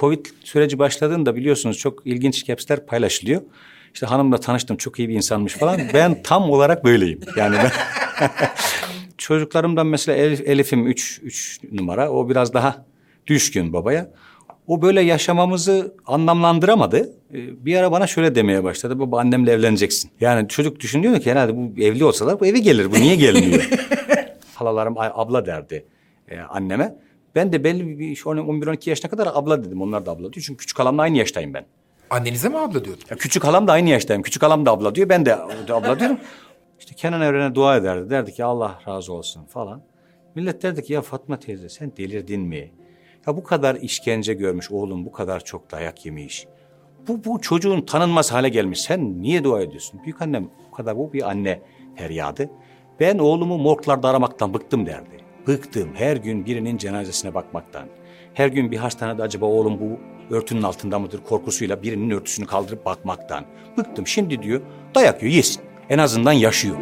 Covid süreci başladığında biliyorsunuz çok ilginç capsler paylaşılıyor. İşte hanımla tanıştım çok iyi bir insanmış falan. Ben tam olarak böyleyim. Yani ben çocuklarımdan mesela Elif, Elif'im üç, üç numara. O biraz daha düşkün babaya. O böyle yaşamamızı anlamlandıramadı. Ee, Bir ara bana şöyle demeye başladı. Baba annemle evleneceksin. Yani çocuk düşünüyor ki herhalde bu evli olsalar bu eve gelir. Bu niye gelmiyor? Halalarım "Ay, abla derdi e, anneme. Ben de belli bir 11-12 yaşına kadar abla dedim. Onlar da abla diyor. Çünkü küçük halamla aynı yaştayım ben. Annenize mi abla diyordun? Ya küçük halam da aynı yaştayım. Küçük halam da abla diyor. Ben de abla diyorum. İşte Kenan Evren'e dua ederdi. Derdi ki Allah razı olsun falan. Millet derdi ki ya Fatma teyze sen delirdin mi? Ya bu kadar işkence görmüş oğlum bu kadar çok dayak yemiş. Bu, bu çocuğun tanınmaz hale gelmiş. Sen niye dua ediyorsun? Büyük annem bu kadar bu bir anne feryadı. Ben oğlumu morglarda aramaktan bıktım derdi. Bıktım her gün birinin cenazesine bakmaktan. Her gün bir hastanede acaba oğlum bu örtünün altında mıdır korkusuyla birinin örtüsünü kaldırıp bakmaktan. Bıktım şimdi diyor dayak yiyor yesin. En azından yaşıyor.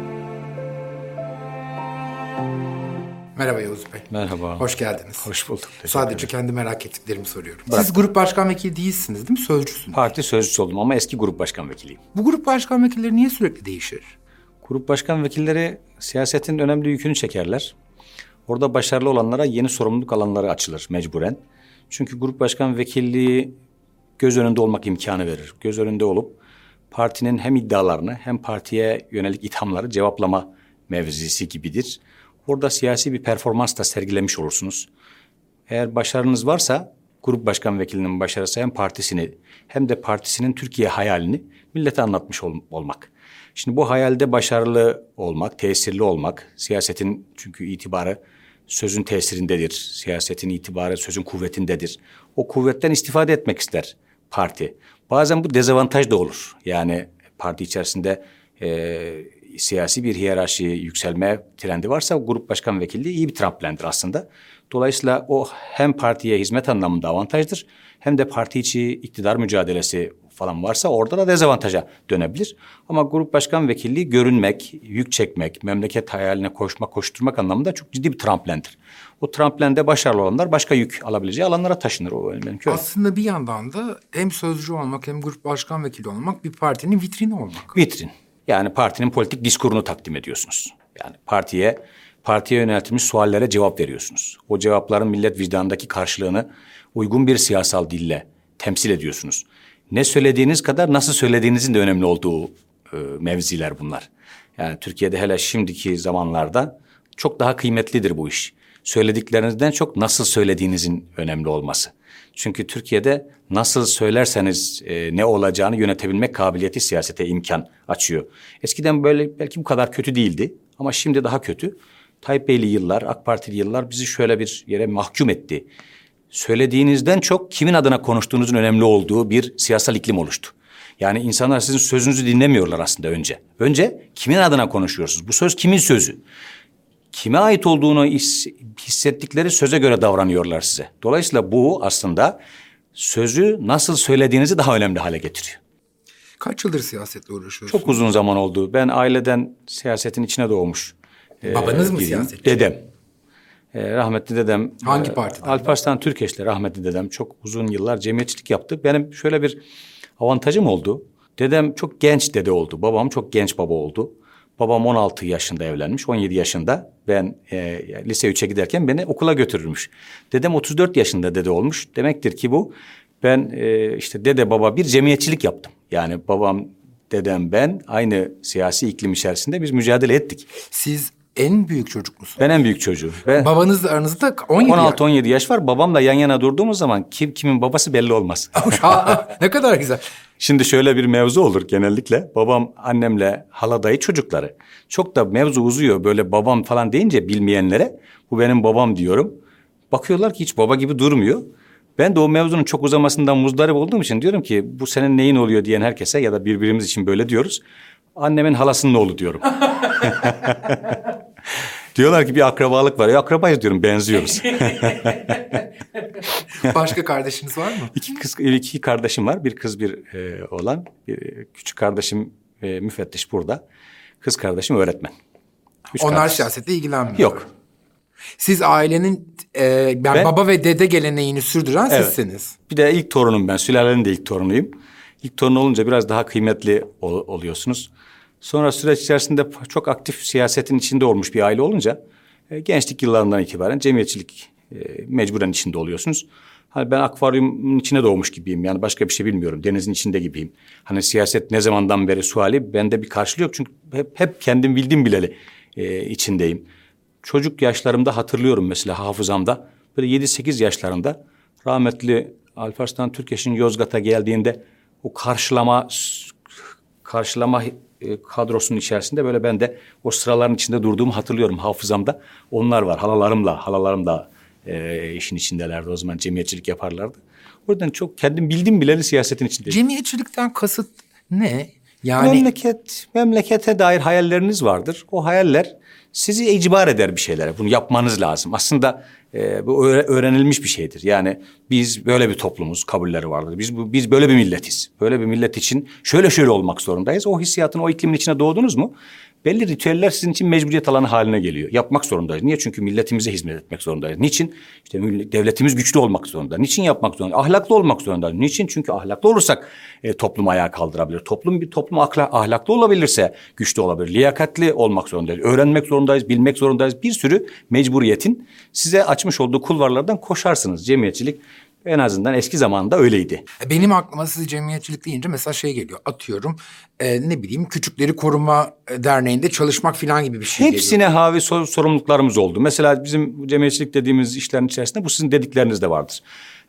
Merhaba Yavuz Bey. Merhaba. Hoş geldiniz. Hoş bulduk. Teşekkür Sadece ederim. kendi merak ettiklerimi soruyorum. Siz grup başkan vekili değilsiniz değil mi? Sözcüsünüz. Parti sözcüsü oldum ama eski grup başkan vekiliyim. Bu grup başkan vekilleri niye sürekli değişir? Grup başkan vekilleri siyasetin önemli yükünü çekerler. Orada başarılı olanlara yeni sorumluluk alanları açılır mecburen. Çünkü grup başkan vekilliği göz önünde olmak imkanı verir. Göz önünde olup partinin hem iddialarını hem partiye yönelik ithamları cevaplama mevzisi gibidir. Orada siyasi bir performans da sergilemiş olursunuz. Eğer başarınız varsa grup başkan vekilinin başarısı hem partisini hem de partisinin Türkiye hayalini millete anlatmış ol- olmak. Şimdi bu hayalde başarılı olmak, tesirli olmak, siyasetin çünkü itibarı sözün tesirindedir. Siyasetin itibarı sözün kuvvetindedir. O kuvvetten istifade etmek ister parti. Bazen bu dezavantaj da olur. Yani parti içerisinde e, siyasi bir hiyerarşi yükselme trendi varsa grup başkan vekilliği iyi bir tramplendir aslında. Dolayısıyla o hem partiye hizmet anlamında avantajdır hem de parti içi iktidar mücadelesi falan varsa orada da dezavantaja dönebilir. Ama grup başkan vekilliği görünmek, yük çekmek, memleket hayaline koşmak, koşturmak anlamında çok ciddi bir tramplendir. O tramplende başarılı olanlar başka yük alabileceği alanlara taşınır. O öyle. Aslında bir yandan da hem sözcü olmak hem grup başkan vekili olmak bir partinin vitrini olmak. Vitrin. Yani partinin politik diskurunu takdim ediyorsunuz. Yani partiye partiye yöneltilmiş suallere cevap veriyorsunuz. O cevapların millet vicdanındaki karşılığını uygun bir siyasal dille temsil ediyorsunuz. Ne söylediğiniz kadar nasıl söylediğinizin de önemli olduğu e, mevziler bunlar. Yani Türkiye'de hele şimdiki zamanlarda çok daha kıymetlidir bu iş. Söylediklerinizden çok nasıl söylediğinizin önemli olması. Çünkü Türkiye'de nasıl söylerseniz e, ne olacağını yönetebilmek kabiliyeti siyasete imkan açıyor. Eskiden böyle belki bu kadar kötü değildi ama şimdi daha kötü. Tayyip Beyli yıllar, AK Partili yıllar bizi şöyle bir yere mahkum etti. Söylediğinizden çok kimin adına konuştuğunuzun önemli olduğu bir siyasal iklim oluştu. Yani insanlar sizin sözünüzü dinlemiyorlar aslında önce. Önce kimin adına konuşuyorsunuz? Bu söz kimin sözü? Kime ait olduğunu his- hissettikleri söze göre davranıyorlar size. Dolayısıyla bu aslında sözü nasıl söylediğinizi daha önemli hale getiriyor. Kaç yıldır siyasetle uğraşıyorsunuz? Çok uzun zaman oldu. Ben aileden siyasetin içine doğmuş. e, Babanız mı biriyim. siyasetçi? Dedem. E, rahmetli dedem. Hangi e, partiden? Alparslan Türkeş'le rahmetli dedem çok uzun yıllar cemiyetçilik yaptı. Benim şöyle bir avantajım oldu. Dedem çok genç dede oldu. Babam çok genç baba oldu. Babam 16 yaşında evlenmiş, 17 yaşında. Ben e, lise 3'e giderken beni okula götürürmüş. Dedem 34 yaşında dede olmuş. Demektir ki bu ben e, işte dede baba bir cemiyetçilik yaptım. Yani babam, dedem ben aynı siyasi iklim içerisinde biz mücadele ettik. Siz en büyük çocuk musunuz? Ben en büyük çocuğum. Ben Babanızla aranızda 17 yaş. 16-17 yaş var. Babamla yan yana durduğumuz zaman kim kimin babası belli olmaz. Aa, ne kadar güzel. Şimdi şöyle bir mevzu olur genellikle. Babam annemle hala dayı çocukları. Çok da mevzu uzuyor böyle babam falan deyince bilmeyenlere. Bu benim babam diyorum. Bakıyorlar ki hiç baba gibi durmuyor. Ben de o mevzunun çok uzamasından muzdarip olduğum için diyorum ki bu senin neyin oluyor diyen herkese ya da birbirimiz için böyle diyoruz. Annemin halasının oğlu diyorum. Diyorlar ki bir akrabalık var. Ya akrabayız diyorum benziyoruz. Başka kardeşiniz var mı? İki kız, iki kardeşim var. Bir kız bir e, oğlan. Bir, küçük kardeşim e, müfettiş burada. Kız kardeşim öğretmen. Üç Onlar kardeş. siyasetle ilgilenmiyor. Yok. Siz ailenin e, yani Ben- baba ve dede geleneğini sürdüren Evet. sizsiniz. Bir de ilk torunum ben. Sülalenin de ilk torunuyum. İlk torun olunca biraz daha kıymetli ol- oluyorsunuz. Sonra süreç içerisinde çok aktif siyasetin içinde olmuş bir aile olunca e, gençlik yıllarından itibaren cemiyetçilik e, mecburen içinde oluyorsunuz. Hani ben akvaryumun içine doğmuş gibiyim. Yani başka bir şey bilmiyorum. Denizin içinde gibiyim. Hani siyaset ne zamandan beri suali bende bir karşılığı yok. Çünkü hep, hep kendim bildim bileli e, içindeyim. Çocuk yaşlarımda hatırlıyorum mesela hafızamda. Böyle 7-8 yaşlarında rahmetli Alparslan Türkeş'in Yozgat'a geldiğinde o karşılama karşılama e, kadrosunun içerisinde böyle ben de o sıraların içinde durduğumu hatırlıyorum hafızamda. Onlar var halalarımla, halalarım da e, işin içindelerdi o zaman cemiyetçilik yaparlardı. O yüzden çok kendim bildim bileli siyasetin içindeyim. Cemiyetçilikten kasıt ne? Yani Memleket, memlekete dair hayalleriniz vardır. O hayaller sizi icbar eder bir şeylere. Bunu yapmanız lazım. Aslında e, bu öğre- öğrenilmiş bir şeydir. Yani biz böyle bir toplumuz, kabulleri vardır. Biz bu, biz böyle bir milletiz. Böyle bir millet için şöyle şöyle olmak zorundayız. O hissiyatın, o iklimin içine doğdunuz mu? Belli ritüeller sizin için mecburiyet alanı haline geliyor. Yapmak zorundayız. Niye? Çünkü milletimize hizmet etmek zorundayız. Niçin? İşte devletimiz güçlü olmak zorunda. Niçin yapmak zorunda? Ahlaklı olmak zorunda. Niçin? Çünkü ahlaklı olursak e, toplum ayağa kaldırabilir. Toplum bir toplum akla, ahlaklı olabilirse güçlü olabilir. Liyakatli olmak zorundayız. Öğrenmek zorundayız, bilmek zorundayız. Bir sürü mecburiyetin size açmış olduğu kulvarlardan koşarsınız. Cemiyetçilik en azından eski zamanda öyleydi. benim aklıma siz cemiyetçilik deyince mesela şey geliyor. Atıyorum e, ne bileyim Küçükleri Koruma e, Derneği'nde çalışmak falan gibi bir şey geliyor. Hepsine havi sor- sorumluluklarımız oldu. Mesela bizim cemiyetçilik dediğimiz işlerin içerisinde bu sizin dedikleriniz de vardır.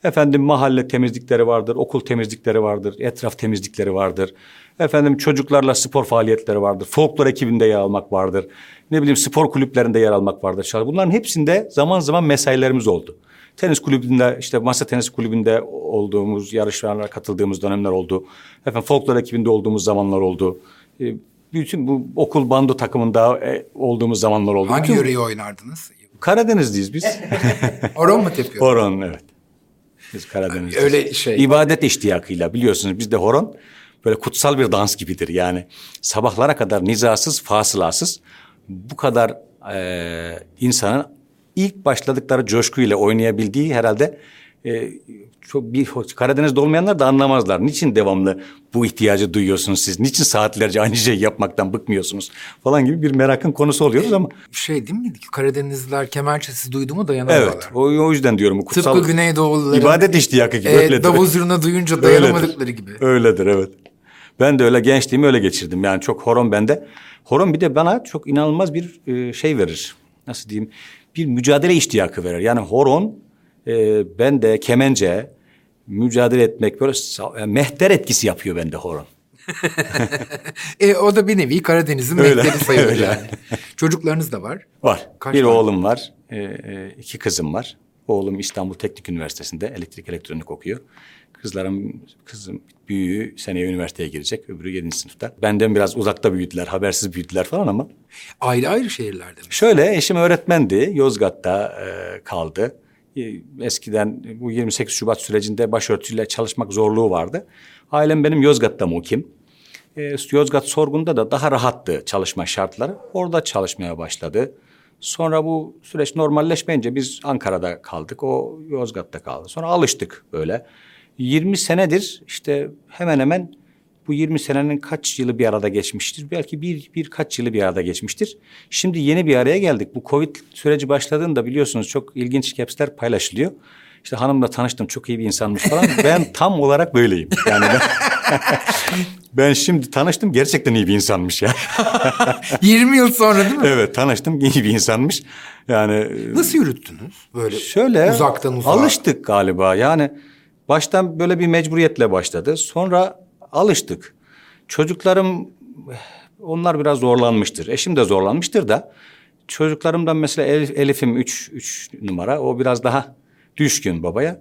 Efendim mahalle temizlikleri vardır, okul temizlikleri vardır, etraf temizlikleri vardır. Efendim çocuklarla spor faaliyetleri vardır, folklor ekibinde yer almak vardır. Ne bileyim spor kulüplerinde yer almak vardır. Bunların hepsinde zaman zaman mesailerimiz oldu. Tenis kulübünde işte masa tenis kulübünde olduğumuz yarışlara katıldığımız dönemler oldu. Efendim folklor ekibinde olduğumuz zamanlar oldu. E, bütün bu okul bando takımında e, olduğumuz zamanlar oldu. Hangi yöreyi oynardınız? Karadenizliyiz biz. Horon mu tepiyor? horon evet. Biz Karadeniz'deyiz. Öyle şey- İbadet iştiyakıyla biliyorsunuz bizde horon böyle kutsal bir dans gibidir. Yani sabahlara kadar nizasız, fasılasız bu kadar e, insanın ilk başladıkları coşkuyla oynayabildiği herhalde e, çok bir Karadeniz'de olmayanlar da anlamazlar. Niçin devamlı bu ihtiyacı duyuyorsunuz siz? Niçin saatlerce aynı şeyi yapmaktan bıkmıyorsunuz? Falan gibi bir merakın konusu oluyoruz ama Şey değil mi? Karadenizliler kemençesiz duydu mu dayanamıyorlar. evet o, o yüzden diyorum kutsal Tıpkı Güneydoğuluların ibadet iştiyakı gibi e, öyledir. davul zurna duyunca dayanamadıkları gibi. Öyledir evet. Ben de öyle gençliğimi öyle geçirdim. Yani çok horon bende. Horon bir de bana çok inanılmaz bir e, şey verir. Nasıl diyeyim? Bir mücadele iştiyakı verir. Yani horon e, bende kemence mücadele etmek böyle yani mehter etkisi yapıyor bende horon. E, o da bir nevi Karadeniz'in mehteri sayılır öyle. yani. Çocuklarınız da var. Var. Kaç bir tane? oğlum var. E, e, iki kızım var. Oğlum İstanbul Teknik Üniversitesi'nde elektrik elektronik okuyor. Kızlarım, kızım büyüğü seneye üniversiteye girecek. Öbürü yedinci sınıfta. Benden biraz uzakta büyüdüler, habersiz büyüdüler falan ama Ayrı ayrı şehirlerde mi? Şöyle eşim öğretmendi. Yozgat'ta e, kaldı. E, Eskiden bu 28 Şubat sürecinde başörtüyle çalışmak zorluğu vardı. Ailem benim Yozgat'ta mukim. E, Yozgat sorgunda da daha rahattı çalışma şartları. Orada çalışmaya başladı. Sonra bu süreç normalleşmeyince biz Ankara'da kaldık. O Yozgat'ta kaldı. Sonra alıştık böyle. 20 senedir işte hemen hemen bu 20 senenin kaç yılı bir arada geçmiştir? Belki bir birkaç yılı bir arada geçmiştir. Şimdi yeni bir araya geldik. Bu Covid süreci başladığında biliyorsunuz çok ilginç capsler paylaşılıyor. İşte hanımla tanıştım çok iyi bir insanmış falan. ben tam olarak böyleyim. Yani ben, ben şimdi tanıştım gerçekten iyi bir insanmış ya. 20 yıl sonra değil mi? evet tanıştım iyi bir insanmış. Yani Nasıl yürüttünüz? Böyle Şöyle uzaktan uzağa. alıştık galiba. Yani baştan böyle bir mecburiyetle başladı. Sonra alıştık. Çocuklarım onlar biraz zorlanmıştır. Eşim de zorlanmıştır da çocuklarımdan mesela Elif, Elif'im üç, üç numara. O biraz daha düşkün babaya.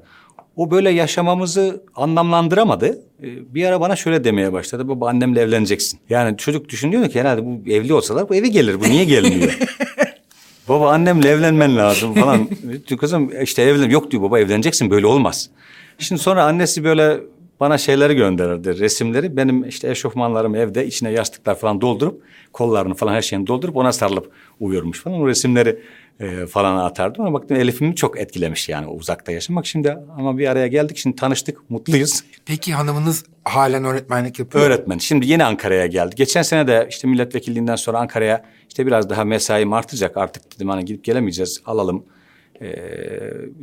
O böyle yaşamamızı anlamlandıramadı. Ee, Bir ara bana şöyle demeye başladı. Baba annemle evleneceksin. Yani çocuk düşünüyor ki herhalde bu evli olsalar bu eve gelir. Bu niye gelmiyor? Baba annemle evlenmen lazım falan. Kızım işte evlen yok diyor baba evleneceksin böyle olmaz. Şimdi sonra annesi böyle bana şeyleri gönderirdi resimleri. Benim işte eşofmanlarım evde içine yastıklar falan doldurup kollarını falan her şeyini doldurup ona sarılıp uyuyormuş falan. O resimleri e, falan atardım. Ama baktım Elif'imi çok etkilemiş yani uzakta yaşamak. Şimdi ama bir araya geldik şimdi tanıştık mutluyuz. Peki hanımınız halen öğretmenlik yapıyor. Öğretmen. Şimdi yeni Ankara'ya geldi. Geçen sene de işte milletvekilliğinden sonra Ankara'ya işte biraz daha mesaim artacak. Artık dedim hani gidip gelemeyeceğiz alalım. Ee,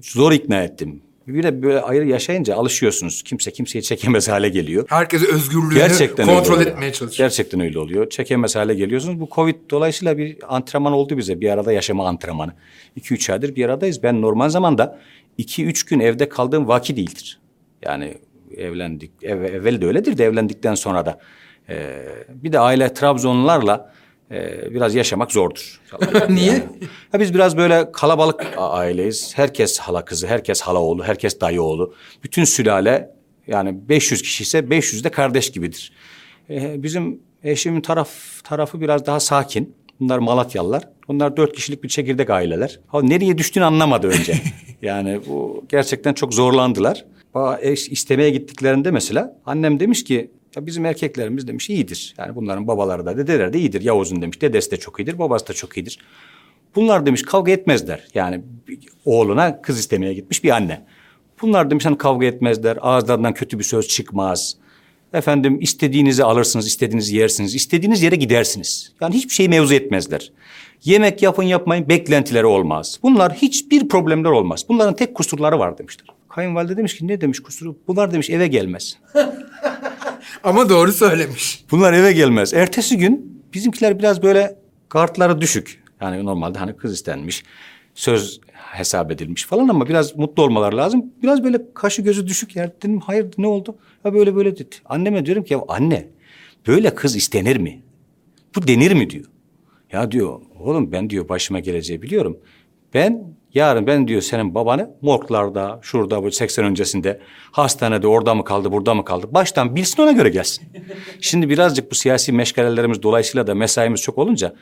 zor ikna ettim. Bir de böyle ayrı yaşayınca alışıyorsunuz. Kimse kimseyi çekemez hale geliyor. Herkes özgürlüğünü Gerçekten kontrol etmeye çalışıyor. Gerçekten öyle oluyor. Çekemez hale geliyorsunuz. Bu Covid dolayısıyla bir antrenman oldu bize. Bir arada yaşama antrenmanı. 2-3 aydır bir aradayız. Ben normal zamanda 2-3 gün evde kaldığım vaki değildir. Yani evlendik. Ev, evvel de öyledir de evlendikten sonra da. Ee, bir de aile Trabzonlularla e, biraz yaşamak zordur. Niye? Ya biz biraz böyle kalabalık aileyiz. Herkes hala kızı, herkes hala oğlu, herkes dayı oğlu. Bütün sülale yani 500 kişi ise 500 de kardeş gibidir. Ee, bizim eşimin taraf tarafı biraz daha sakin. Bunlar Malatyalılar. Bunlar dört kişilik bir çekirdek aileler. Ha, nereye düştüğünü anlamadı önce. yani bu gerçekten çok zorlandılar. Ba- istemeye gittiklerinde mesela annem demiş ki ya bizim erkeklerimiz demiş iyidir. Yani bunların babaları da dedeleri de iyidir. Yavuz'un demiş dedesi de çok iyidir, babası da çok iyidir. Bunlar demiş kavga etmezler. Yani oğluna kız istemeye gitmiş bir anne. Bunlar demiş hani kavga etmezler. Ağızlarından kötü bir söz çıkmaz. Efendim istediğinizi alırsınız, istediğinizi yersiniz, istediğiniz yere gidersiniz. Yani hiçbir şey mevzu etmezler. Yemek yapın yapmayın beklentileri olmaz. Bunlar hiçbir problemler olmaz. Bunların tek kusurları var demişler. Kayınvalide demiş ki ne demiş kusuru? Bunlar demiş eve gelmez. Ama doğru söylemiş. Bunlar eve gelmez. Ertesi gün bizimkiler biraz böyle kartları düşük. Yani normalde hani kız istenmiş, söz hesap edilmiş falan ama biraz mutlu olmaları lazım. Biraz böyle kaşı gözü düşük yer. Dedim hayır ne oldu? Ha böyle böyle dedi. Anneme diyorum ki ya anne böyle kız istenir mi? Bu denir mi diyor. Ya diyor oğlum ben diyor başıma geleceği biliyorum. Ben yarın ben diyor senin babanı morglarda şurada bu 80 öncesinde hastanede orada mı kaldı burada mı kaldı baştan bilsin ona göre gelsin. Şimdi birazcık bu siyasi meşgalelerimiz dolayısıyla da mesaimiz çok olunca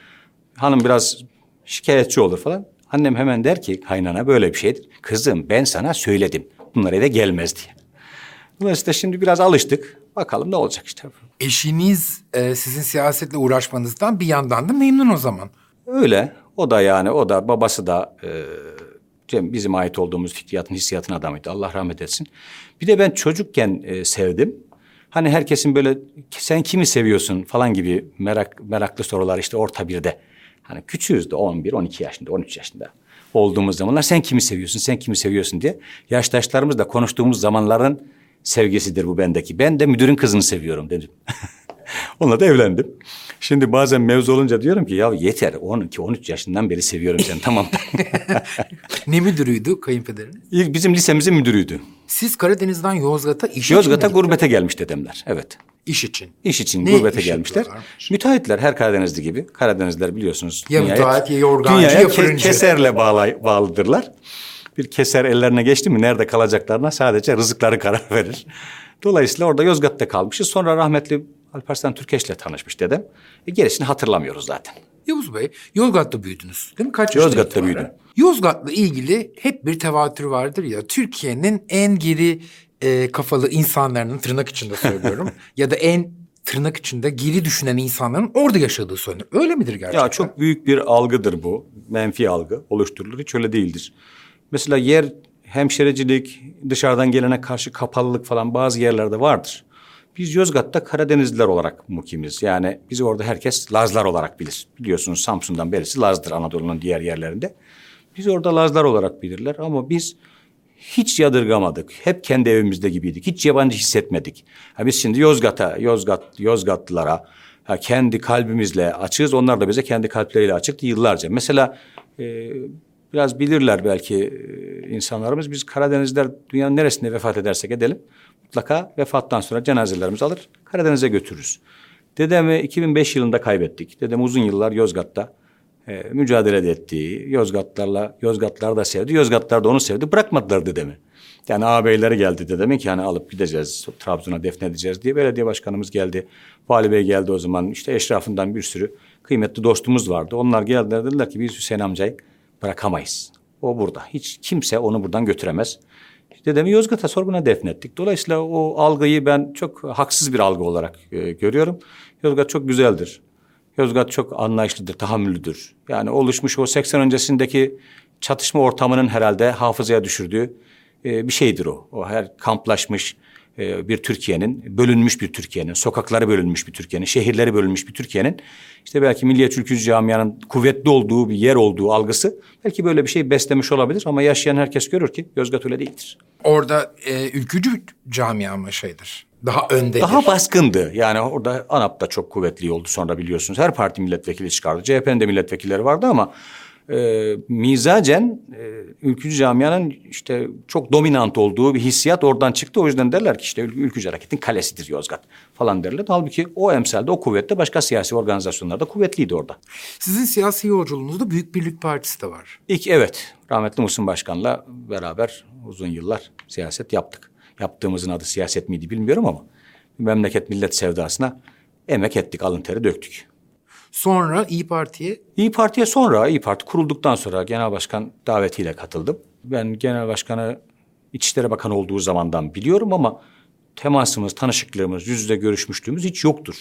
hanım biraz şikayetçi olur falan. Annem hemen der ki kaynana böyle bir şeydir. Kızım ben sana söyledim bunlar eve gelmez diye. Dolayısıyla şimdi biraz alıştık. Bakalım ne olacak işte. Eşiniz e, sizin siyasetle uğraşmanızdan bir yandan da memnun o zaman. Öyle. O da yani o da babası da e, Bizim ait olduğumuz fikriyatın hissiyatın adamıydı. Allah rahmet etsin. Bir de ben çocukken e, sevdim. Hani herkesin böyle sen kimi seviyorsun falan gibi merak meraklı sorular işte orta birde. Hani küçüğüz de 11, 12 yaşında, 13 yaşında olduğumuz zamanlar sen kimi seviyorsun, sen kimi seviyorsun diye yaştaşlarımızla konuştuğumuz zamanların sevgisidir bu bendeki. Ben de müdürün kızını seviyorum dedim. Onunla da evlendim. Şimdi bazen mevzu olunca diyorum ki ya yeter 12-13 yaşından beri seviyorum seni tamam. Ne müdürüydü kayınpederiniz? İlk bizim lisemizin müdürüydü. Siz Karadeniz'den Yozgat'a iş Yozgat'a için mi gurbete gelmiş dedemler. Evet. İş için. İş için Ne gurbete iş gelmişler. Müteahhitler her Karadenizli gibi. Karadenizler biliyorsunuz. Ya müteahhit, ya yorgancı, dünyaya ya fırıncı. keserle bağlı, bağlıdırlar. Bir keser ellerine geçti mi nerede kalacaklarına sadece rızıkları karar verir. Dolayısıyla orada Yozgat'ta kalmışız. Sonra rahmetli Alparslan Türkeş'le tanışmış dedem. E, gerisini hatırlamıyoruz zaten. Yavuz Bey, Yozgat'ta büyüdünüz değil mi? Kaç Yozgat'ta büyüdüm. Yozgat'la ilgili hep bir tevatür vardır ya. Türkiye'nin en geri e, kafalı insanlarının tırnak içinde söylüyorum. ya da en tırnak içinde geri düşünen insanların orada yaşadığı söylenir. Öyle midir gerçekten? Ya çok büyük bir algıdır bu. Menfi algı oluşturulur. Hiç öyle değildir. Mesela yer hemşericilik, dışarıdan gelene karşı kapalılık falan bazı yerlerde vardır. Biz Yozgat'ta Karadenizliler olarak mukimiz. Yani bizi orada herkes Lazlar olarak bilir. Biliyorsunuz Samsun'dan berisi Laz'dır Anadolu'nun diğer yerlerinde. Biz orada Lazlar olarak bilirler ama biz hiç yadırgamadık. Hep kendi evimizde gibiydik. Hiç yabancı hissetmedik. Ha biz şimdi Yozgat'a, Yozgat, Yozgatlılara ha kendi kalbimizle açığız. Onlar da bize kendi kalpleriyle açıktı yıllarca. Mesela e, biraz bilirler belki e, insanlarımız. Biz Karadenizler dünyanın neresinde vefat edersek edelim. Mutlaka vefattan sonra cenazelerimizi alır Karadeniz'e götürürüz. Dedemi 2005 yılında kaybettik. Dedem uzun yıllar Yozgat'ta e, mücadele de etti. Yozgatlarla, Yozgatlar da sevdi. Yozgatlar da onu sevdi. Bırakmadılar dedemi. Yani ağabeyleri geldi dedemin ki hani alıp gideceğiz. Trabzon'a defnedeceğiz diye. Belediye başkanımız geldi. Vali Bey geldi o zaman. İşte eşrafından bir sürü kıymetli dostumuz vardı. Onlar geldiler dediler ki biz Hüseyin amcayı bırakamayız. O burada. Hiç kimse onu buradan götüremez. Dedemi Yozgat'a sorguna defnettik. Dolayısıyla o algıyı ben çok haksız bir algı olarak e, görüyorum. Yozgat çok güzeldir. Yozgat çok anlayışlıdır, tahammüllüdür. Yani oluşmuş o 80 öncesindeki çatışma ortamının herhalde hafızaya düşürdüğü e, bir şeydir o. O her kamplaşmış e, bir Türkiye'nin, bölünmüş bir Türkiye'nin, sokakları bölünmüş bir Türkiye'nin, şehirleri bölünmüş bir Türkiye'nin işte belki Milliyetçi Ülkücü camianın kuvvetli olduğu bir yer olduğu algısı belki böyle bir şey beslemiş olabilir ama yaşayan herkes görür ki Yozgat öyle değildir. Orada e, ülkücü camia mı şeydir? Daha öndedir. Daha baskındı. Yani orada ANAP da çok kuvvetli oldu sonra biliyorsunuz. Her parti milletvekili çıkardı. CHP'nin de milletvekilleri vardı ama e, mizacen e, ülkücü camianın işte çok dominant olduğu bir hissiyat oradan çıktı. O yüzden derler ki işte ülkücü hareketin kalesidir Yozgat falan derler. Halbuki o emselde o kuvvette başka siyasi organizasyonlarda kuvvetliydi orada. Sizin siyasi yolculuğunuzda Büyük Birlik Partisi de var. İlk evet rahmetli Muhsin Başkan'la beraber uzun yıllar siyaset yaptık. Yaptığımızın adı siyaset miydi bilmiyorum ama memleket millet sevdasına emek ettik, alın teri döktük. Sonra İyi Parti'ye İyi Parti'ye sonra, İyi Parti kurulduktan sonra genel başkan davetiyle katıldım. Ben genel başkanı İçişleri Bakanı olduğu zamandan biliyorum ama temasımız, tanışıklığımız, yüz yüze görüşmüşlüğümüz hiç yoktur.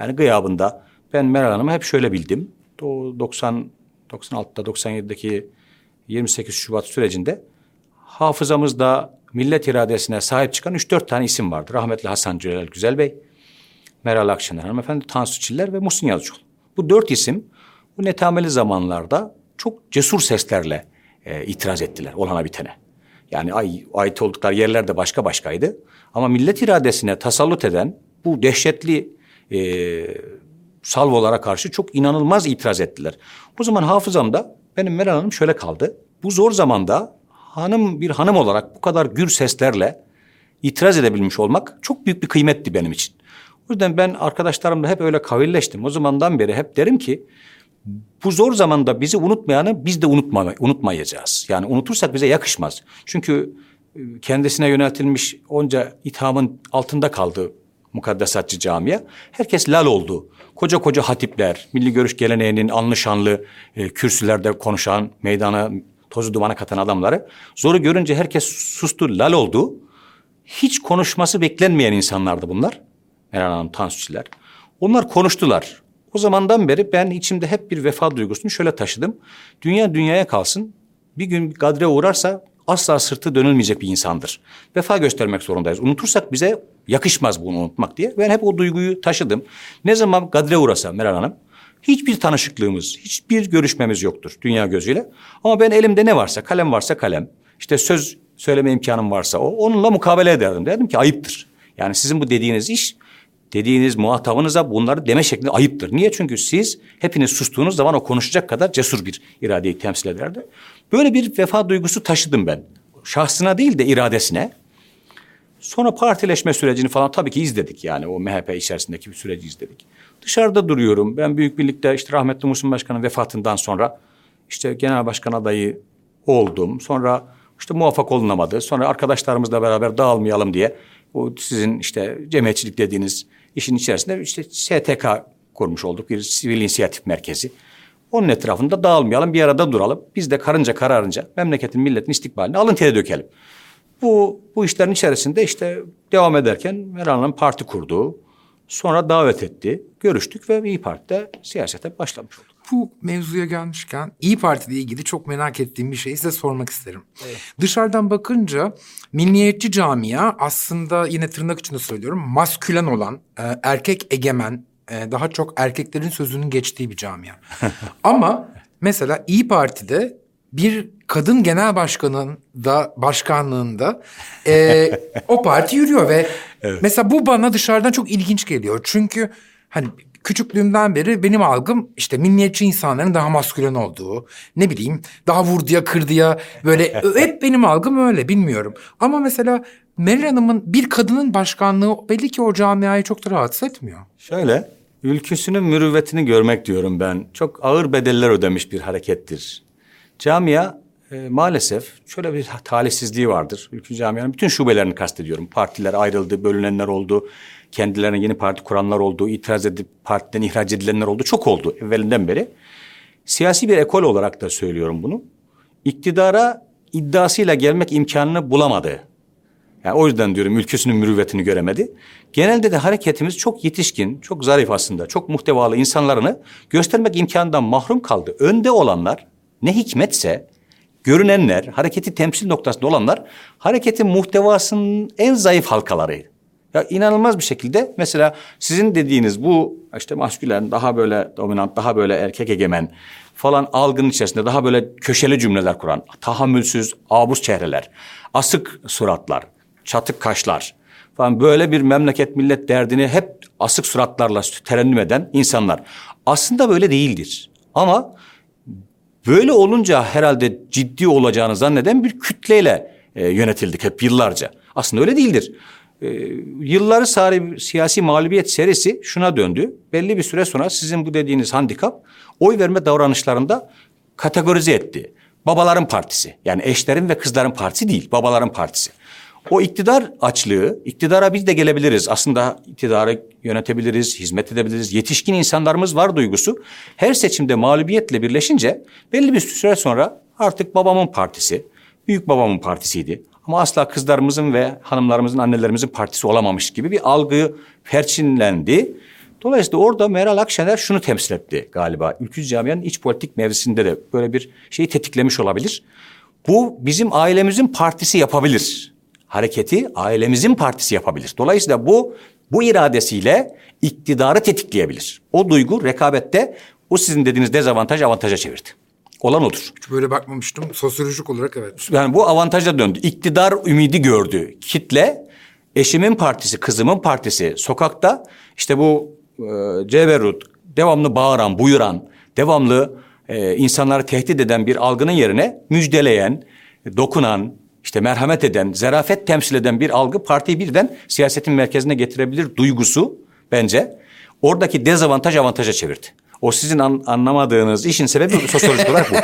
Yani gıyabında ben Meral Hanım'ı hep şöyle bildim. O 90, 96'da, 97'deki 28 Şubat sürecinde hafızamızda millet iradesine sahip çıkan üç dört tane isim vardı. Rahmetli Hasan Celal Güzel Bey, Meral Akşener hanımefendi, Tansu Çiller ve Muhsin Yazıcıoğlu. Bu dört isim bu netameli zamanlarda çok cesur seslerle e, itiraz ettiler olana bitene. Yani ay, ait oldukları yerler de başka başkaydı. Ama millet iradesine tasallut eden bu dehşetli e, salvolara karşı çok inanılmaz itiraz ettiler. O zaman hafızamda benim Meral Hanım şöyle kaldı. Bu zor zamanda hanım bir hanım olarak bu kadar gür seslerle itiraz edebilmiş olmak çok büyük bir kıymetti benim için. O yüzden ben arkadaşlarımla hep öyle kavilleştim. O zamandan beri hep derim ki bu zor zamanda bizi unutmayanı biz de unutma, unutmayacağız. Yani unutursak bize yakışmaz. Çünkü e, kendisine yöneltilmiş onca ithamın altında kaldı mukaddesatçı camiye. Herkes lal oldu. Koca koca hatipler, milli görüş geleneğinin anlı şanlı e, kürsülerde konuşan, meydana tozu dumana katan adamları. Zoru görünce herkes sustu, lal oldu. Hiç konuşması beklenmeyen insanlardı bunlar. Meral Hanım, Tansuçiler. Onlar konuştular. O zamandan beri ben içimde hep bir vefa duygusunu şöyle taşıdım. Dünya dünyaya kalsın. Bir gün gadre uğrarsa asla sırtı dönülmeyecek bir insandır. Vefa göstermek zorundayız. Unutursak bize yakışmaz bunu unutmak diye. Ben hep o duyguyu taşıdım. Ne zaman gadre uğrasa Meral Hanım hiçbir tanışıklığımız, hiçbir görüşmemiz yoktur dünya gözüyle. Ama ben elimde ne varsa, kalem varsa kalem, işte söz söyleme imkanım varsa o, onunla mukabele ederdim. Dedim ki ayıptır. Yani sizin bu dediğiniz iş dediğiniz muhatabınıza bunları deme şekli ayıptır. Niye? Çünkü siz hepiniz sustuğunuz zaman o konuşacak kadar cesur bir iradeyi temsil ederdi. Böyle bir vefa duygusu taşıdım ben. Şahsına değil de iradesine. Sonra partileşme sürecini falan tabii ki izledik. Yani o MHP içerisindeki bir süreci izledik. Dışarıda duruyorum. Ben Büyük Birlik'te işte rahmetli Muhsin Başkan'ın vefatından sonra işte genel başkan adayı oldum. Sonra işte muvaffak olunamadı. Sonra arkadaşlarımızla beraber dağılmayalım diye o sizin işte cemiyetçilik dediğiniz işin içerisinde işte STK kurmuş olduk. Bir sivil inisiyatif merkezi. Onun etrafında dağılmayalım, bir arada duralım. Biz de karınca kararınca memleketin, milletin istikbalini alın teri dökelim. Bu, bu işlerin içerisinde işte devam ederken Meral parti kurdu. Sonra davet etti. Görüştük ve İyi Parti'de siyasete başlamış olduk. Bu mevzuya gelmişken İyi Parti ile ilgili çok merak ettiğim bir şeyi size sormak isterim. Evet. Dışarıdan bakınca milliyetçi camia aslında yine tırnak içinde söylüyorum maskülen olan, e, erkek egemen, e, daha çok erkeklerin sözünün geçtiği bir camia. Ama mesela İyi Parti'de bir kadın genel başkanın da başkanlığında e, o parti yürüyor ve evet. mesela bu bana dışarıdan çok ilginç geliyor. Çünkü hani küçüklüğümden beri benim algım işte milliyetçi insanların daha maskülen olduğu, ne bileyim daha vurduya kırdıya böyle hep benim algım öyle bilmiyorum. Ama mesela Meral Hanım'ın bir kadının başkanlığı belli ki o camiayı çok da rahatsız etmiyor. Şöyle ülküsünün mürüvvetini görmek diyorum ben. Çok ağır bedeller ödemiş bir harekettir. Camia e, maalesef şöyle bir talihsizliği vardır. Ülkü camianın bütün şubelerini kastediyorum. Partiler ayrıldı, bölünenler oldu. Kendilerine yeni parti kuranlar oldu. itiraz edip partiden ihraç edilenler oldu. Çok oldu evvelinden beri. Siyasi bir ekol olarak da söylüyorum bunu. İktidara iddiasıyla gelmek imkanını bulamadı. Yani o yüzden diyorum ülkesinin mürüvvetini göremedi. Genelde de hareketimiz çok yetişkin, çok zarif aslında, çok muhtevalı insanlarını göstermek imkanından mahrum kaldı. Önde olanlar ne hikmetse görünenler, hareketi temsil noktasında olanlar hareketin muhtevasının en zayıf halkaları. Ya inanılmaz bir şekilde mesela sizin dediğiniz bu işte maskülen daha böyle dominant, daha böyle erkek egemen falan algının içerisinde daha böyle köşeli cümleler kuran, tahammülsüz, abuz çehreler, asık suratlar, çatık kaşlar falan böyle bir memleket millet derdini hep asık suratlarla terennüm eden insanlar. Aslında böyle değildir. Ama böyle olunca herhalde ciddi olacağını zanneden bir kütleyle e, yönetildik hep yıllarca. Aslında öyle değildir. E, yılları sari, siyasi mağlubiyet serisi şuna döndü. Belli bir süre sonra sizin bu dediğiniz handikap oy verme davranışlarında kategorize etti. Babaların partisi yani eşlerin ve kızların partisi değil babaların partisi. O iktidar açlığı, iktidara biz de gelebiliriz. Aslında iktidarı yönetebiliriz, hizmet edebiliriz. Yetişkin insanlarımız var duygusu. Her seçimde mağlubiyetle birleşince belli bir süre sonra artık babamın partisi, büyük babamın partisiydi. Ama asla kızlarımızın ve hanımlarımızın, annelerimizin partisi olamamış gibi bir algı perçinlendi. Dolayısıyla orada Meral Akşener şunu temsil etti galiba. Ülkücü camianın iç politik mevzisinde de böyle bir şeyi tetiklemiş olabilir. Bu bizim ailemizin partisi yapabilir. Hareketi ailemizin partisi yapabilir. Dolayısıyla bu bu iradesiyle iktidarı tetikleyebilir. O duygu rekabette o sizin dediğiniz dezavantaj avantaja çevirdi. Olan odur. Hiç böyle bakmamıştım. Sosyolojik olarak evet. Yani bu avantaja döndü. İktidar ümidi gördü. Kitle eşimin partisi, kızımın partisi sokakta işte bu e, ceberut devamlı bağıran, buyuran, devamlı e, insanları tehdit eden bir algının yerine müjdeleyen, dokunan, işte merhamet eden, zarafet temsil eden bir algı partiyi birden siyasetin merkezine getirebilir duygusu bence oradaki dezavantaj avantaja çevirdi. O sizin an, anlamadığınız işin sebebi sosyolojik olarak bu.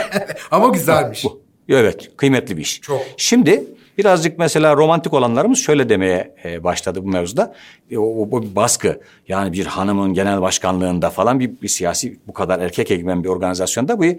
Ama güzelmiş. Bu. Evet, kıymetli bir iş. Çok. Şimdi birazcık mesela romantik olanlarımız şöyle demeye e, başladı bu mevzuda. E, o, o, bir baskı. Yani bir hanımın genel başkanlığında falan bir, bir siyasi bu kadar erkek egemen bir organizasyonda bu e,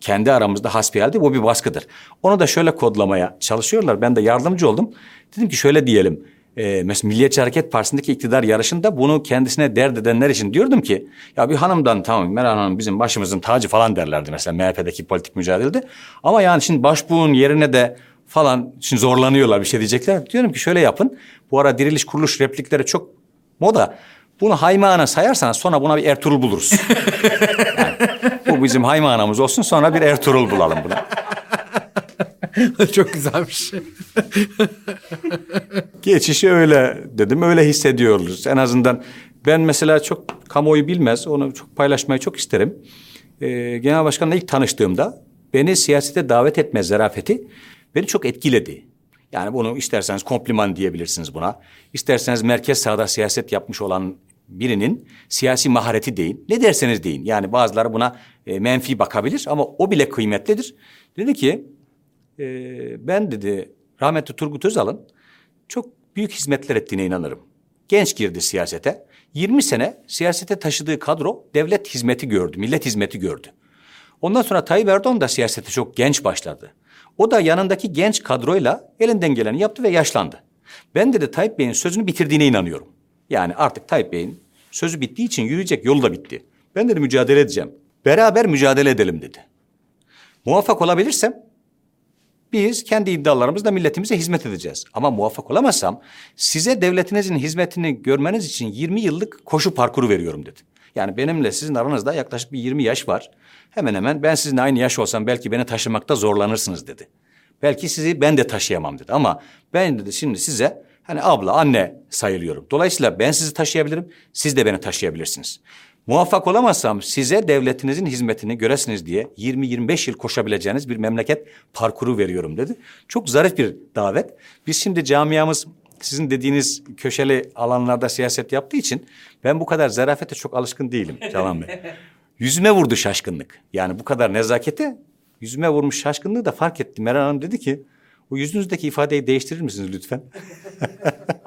kendi aramızda hasbihalde bu bir baskıdır. Onu da şöyle kodlamaya çalışıyorlar. Ben de yardımcı oldum. Dedim ki şöyle diyelim. E, mesela Milliyetçi Hareket Partisi'ndeki iktidar yarışında bunu kendisine dert edenler için diyordum ki ya bir hanımdan tamam Meral Hanım bizim başımızın tacı falan derlerdi mesela MHP'deki politik mücadelede. Ama yani şimdi başbuğun yerine de falan şimdi zorlanıyorlar bir şey diyecekler. Diyorum ki şöyle yapın. Bu ara diriliş kuruluş replikleri çok moda. Bunu haymana sayarsanız sonra buna bir Ertuğrul buluruz. yani, bu bizim haymanamız olsun sonra bir Ertuğrul bulalım buna. Çok güzelmiş. Geçişi öyle dedim öyle hissediyoruz. En azından ben mesela çok kamuoyu bilmez onu çok paylaşmayı çok isterim. Ee, Genel Başkan'la ilk tanıştığımda beni siyasete davet etme zarafeti beni çok etkiledi. Yani bunu isterseniz kompliman diyebilirsiniz buna. İsterseniz merkez sağda siyaset yapmış olan birinin siyasi mahareti deyin. Ne derseniz deyin. Yani bazıları buna e, menfi bakabilir ama o bile kıymetlidir. Dedi ki e, ben dedi rahmetli Turgut Özal'ın çok büyük hizmetler ettiğine inanırım. Genç girdi siyasete. 20 sene siyasete taşıdığı kadro devlet hizmeti gördü, millet hizmeti gördü. Ondan sonra Tayyip Erdoğan da siyasete çok genç başladı. O da yanındaki genç kadroyla elinden geleni yaptı ve yaşlandı. Ben de, de Tayyip Bey'in sözünü bitirdiğine inanıyorum. Yani artık Tayyip Bey'in sözü bittiği için yürüyecek yolu da bitti. Ben de mücadele edeceğim. Beraber mücadele edelim dedi. Muvaffak olabilirsem biz kendi iddialarımızla milletimize hizmet edeceğiz. Ama muvaffak olamazsam size devletinizin hizmetini görmeniz için 20 yıllık koşu parkuru veriyorum dedi. Yani benimle sizin aranızda yaklaşık bir 20 yaş var. Hemen hemen ben sizinle aynı yaş olsam belki beni taşımakta zorlanırsınız dedi. Belki sizi ben de taşıyamam dedi. Ama ben dedi şimdi size hani abla anne sayılıyorum. Dolayısıyla ben sizi taşıyabilirim. Siz de beni taşıyabilirsiniz. Muvaffak olamazsam size devletinizin hizmetini göresiniz diye 20-25 yıl koşabileceğiniz bir memleket parkuru veriyorum dedi. Çok zarif bir davet. Biz şimdi camiamız sizin dediğiniz köşeli alanlarda siyaset yaptığı için ben bu kadar zarafete çok alışkın değilim Canan Bey. Yüzüme vurdu şaşkınlık. Yani bu kadar nezakete yüzüme vurmuş şaşkınlığı da fark ettim. Meral Hanım dedi ki o yüzünüzdeki ifadeyi değiştirir misiniz lütfen?